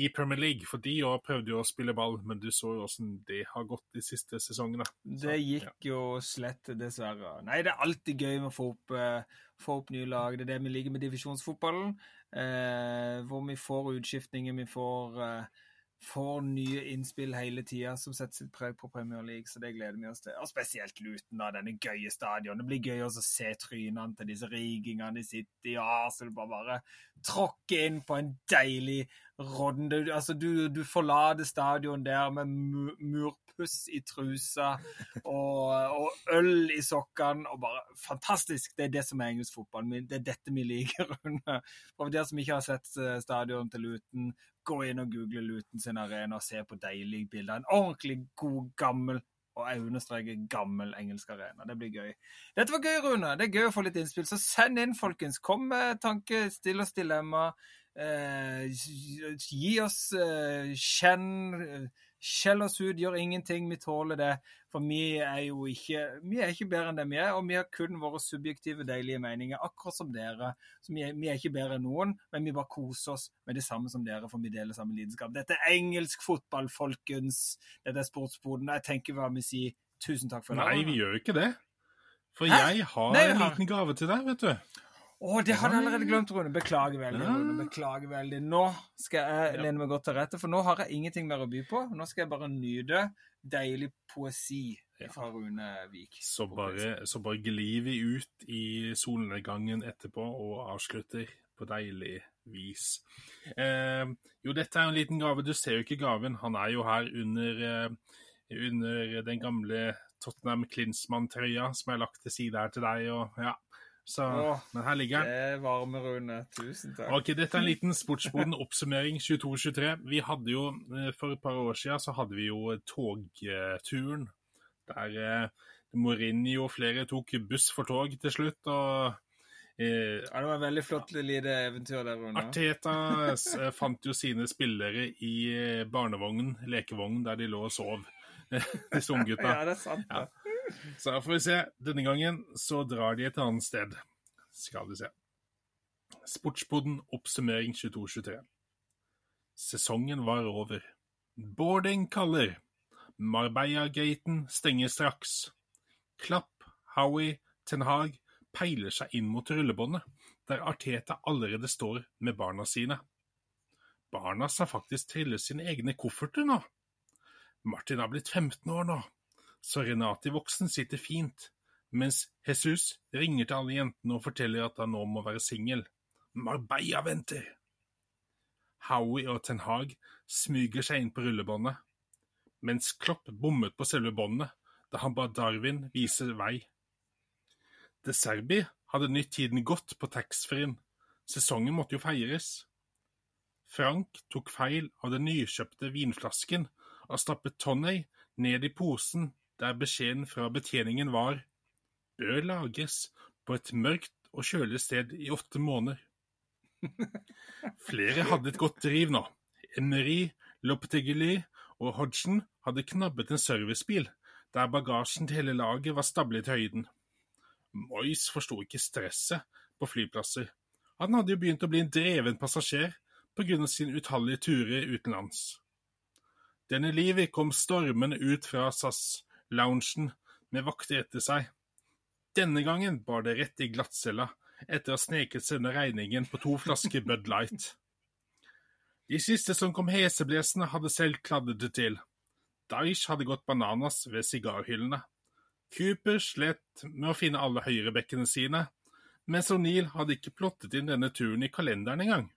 i Premier League, for de òg prøvde jo å spille ball, men du så jo åssen det har gått de siste sesongene. Det gikk jo slett, dessverre. Nei, det er alltid gøy med å få opp, eh, få opp nye lag. Det er det vi liker med divisjonsfotballen. Eh, hvor vi får utskiftninger, vi får, eh, får nye innspill hele tida som setter sitt preg på Premier League, så det gleder vi oss til. Og spesielt Luton, da, denne gøye stadion. Det blir gøy å se trynene til disse rigingene i City og Arsenal bare tråkke inn på en deilig rådden. Altså, du, du forlater stadion der med mu- murpuss i trusa og, og øl i sokkene. og bare Fantastisk! Det er det som er engelsk fotball. Det er dette vi liker. Rune. For dere som ikke har sett eh, stadion til Luton, gå inn og google Luton sin arena og se på deilige bilder. En ordentlig god, gammel og jeg understreker gammel engelsk arena. Det blir gøy. Dette var gøy, Rune. Det er gøy å få litt innspill. Så send inn, folkens. Kom med tanke, still oss dilemma. Eh, gi oss eh, kjenn Skjell oss ut, gjør ingenting. Vi tåler det. For vi er jo ikke Vi er ikke bedre enn det vi er, og vi har kun våre subjektive, deilige meninger, akkurat som dere. Så vi er, vi er ikke bedre enn noen, men vi bare koser oss med det samme som dere, for vi deler samme lidenskap. Dette er engelsk fotball, folkens. Dette er Sportsboden. Jeg tenker hva vi sier. Tusen takk for det. Nei, vi gjør ikke det. For Hæ? jeg har Nei, en liten gave til deg, vet du. Å, det hadde jeg allerede glemt, Rune. Beklager veldig. Rune. Beklager veldig. Nå skal jeg lene meg godt til rette, for nå har jeg ingenting mer å by på. Nå skal jeg bare nyte deilig poesi fra Rune Vik. Så bare, så bare glir vi ut i solnedgangen etterpå og avslutter på deilig vis. Eh, jo, dette er en liten gave. Du ser jo ikke gaven. Han er jo her under, eh, under den gamle Tottenham Klinsmann-trøya som er lagt til side her til deg. Og, ja. Så, Åh, men her ligger den. Det varmer, Rune. Tusen takk. Ok, Dette er en liten sportsboden oppsummering 22-23. Vi hadde jo, eh, For et par år siden så hadde vi jo togturen. Der eh, Mourinho og flere tok buss for tog til slutt. og eh, Ja, det var et veldig flott lite eventyr der, Rune. Arteta eh, fant jo sine spillere i eh, barnevognen, lekevognen, der de lå og sov. Disse unggutta. Ja, det er sant. Ja. Så får vi se. Denne gangen så drar de et annet sted. Skal vi se. Sportsboden oppsummering 22-23. Sesongen var over. Boarding kaller. Marbella-gaten stenger straks. Klapp, Howie, Ten Hag peiler seg inn mot rullebåndet, der Arteta allerede står med barna sine. Barna skal faktisk trille sine egne kofferter nå. Martin har blitt 15 år nå, så Renate voksen sitter fint, mens Jesus ringer til alle jentene og forteller at han nå må være singel. Marbella venter! Howie og Ten Hag smyger seg inn på rullebåndet, mens Klopp bommet på selve båndet da han ba Darwin vise vei. De Serbi hadde nytt tiden godt på taxfree-en. Sesongen måtte jo feires. Frank tok feil av den nykjøpte vinflasken og stappet Tonney ned i posen der beskjeden fra betjeningen var bør lagres på et mørkt og kjølig sted i åtte måneder. Flere hadde et godt driv nå. Emery, Lopetegui og Hodgson hadde knabbet en servicebil der bagasjen til hele laget var stablet i høyden. Moyes forsto ikke stresset på flyplasser. Han hadde jo begynt å bli en dreven passasjer på grunn av sine utallige turer utenlands. Denne livet kom stormende ut fra SAS-loungen med vakter etter seg. Denne gangen bar det rett i glattcella etter å ha sneket seg under regningen på to flasker Bud Light. De siste som kom heseblesende, hadde selv kladdet det til. Daish hadde gått bananas ved sigarhyllene. Cooper slet med å finne alle høyrebekkene sine, mens O'Neill hadde ikke plottet inn denne turen i kalenderen engang.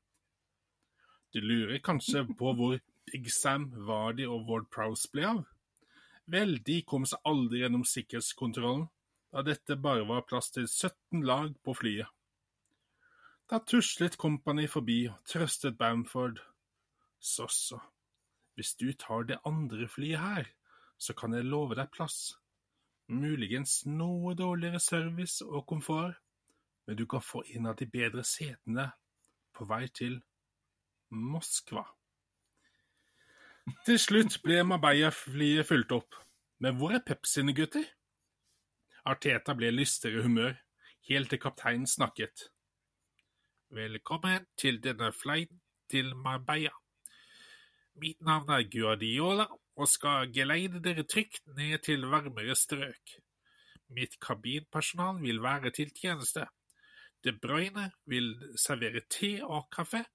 Du lurer kanskje på hvor Big Sam, Vardy og Ward Prowse ble av? Vel, de kom seg aldri gjennom sikkerhetskontrollen, da dette bare var plass til 17 lag på flyet. Da tuslet Company forbi og trøstet Bamford. Så så, hvis du tar det andre flyet her, så kan jeg love deg plass. Muligens noe dårligere service og komfort, men du kan få en av de bedre setene på vei til Moskva. Til slutt ble Marbella-flyet fulgt opp. Men hvor er Pep sine gutter? Arteta ble i humør, helt til kapteinen snakket. Velkommen til denne flighten til Marbella. Mitt navn er Guardiola og skal geleide dere trygt ned til varmere strøk. Mitt kabinpersonal vil være til tjeneste. De Bruyne vil servere te og kaffe,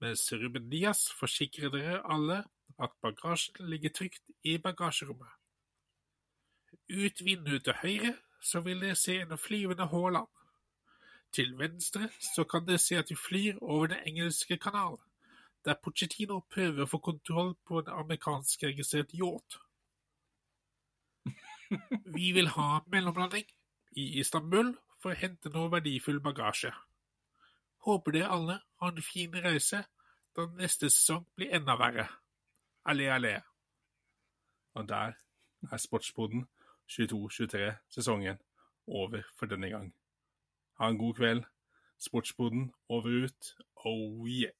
mens Ruben Diaz forsikrer dere alle at bagasjen ligger trygt i bagasjerommet. Ut vinduet til høyre, så vil dere se en flyvende Haaland. Til venstre så kan dere se at de flyr over Den engelske kanal, der Pochettino prøver å få kontroll på en amerikansk registrert yacht. Vi vil ha mellomlanding i Istanbul for å hente noe verdifull bagasje. Håper dere alle har en fin reise da neste sesong blir enda verre. Allé, allé. Og der er Sportsboden 22-23-sesongen over for denne gang. Ha en god kveld. Sportsboden over ut. Oh yeah.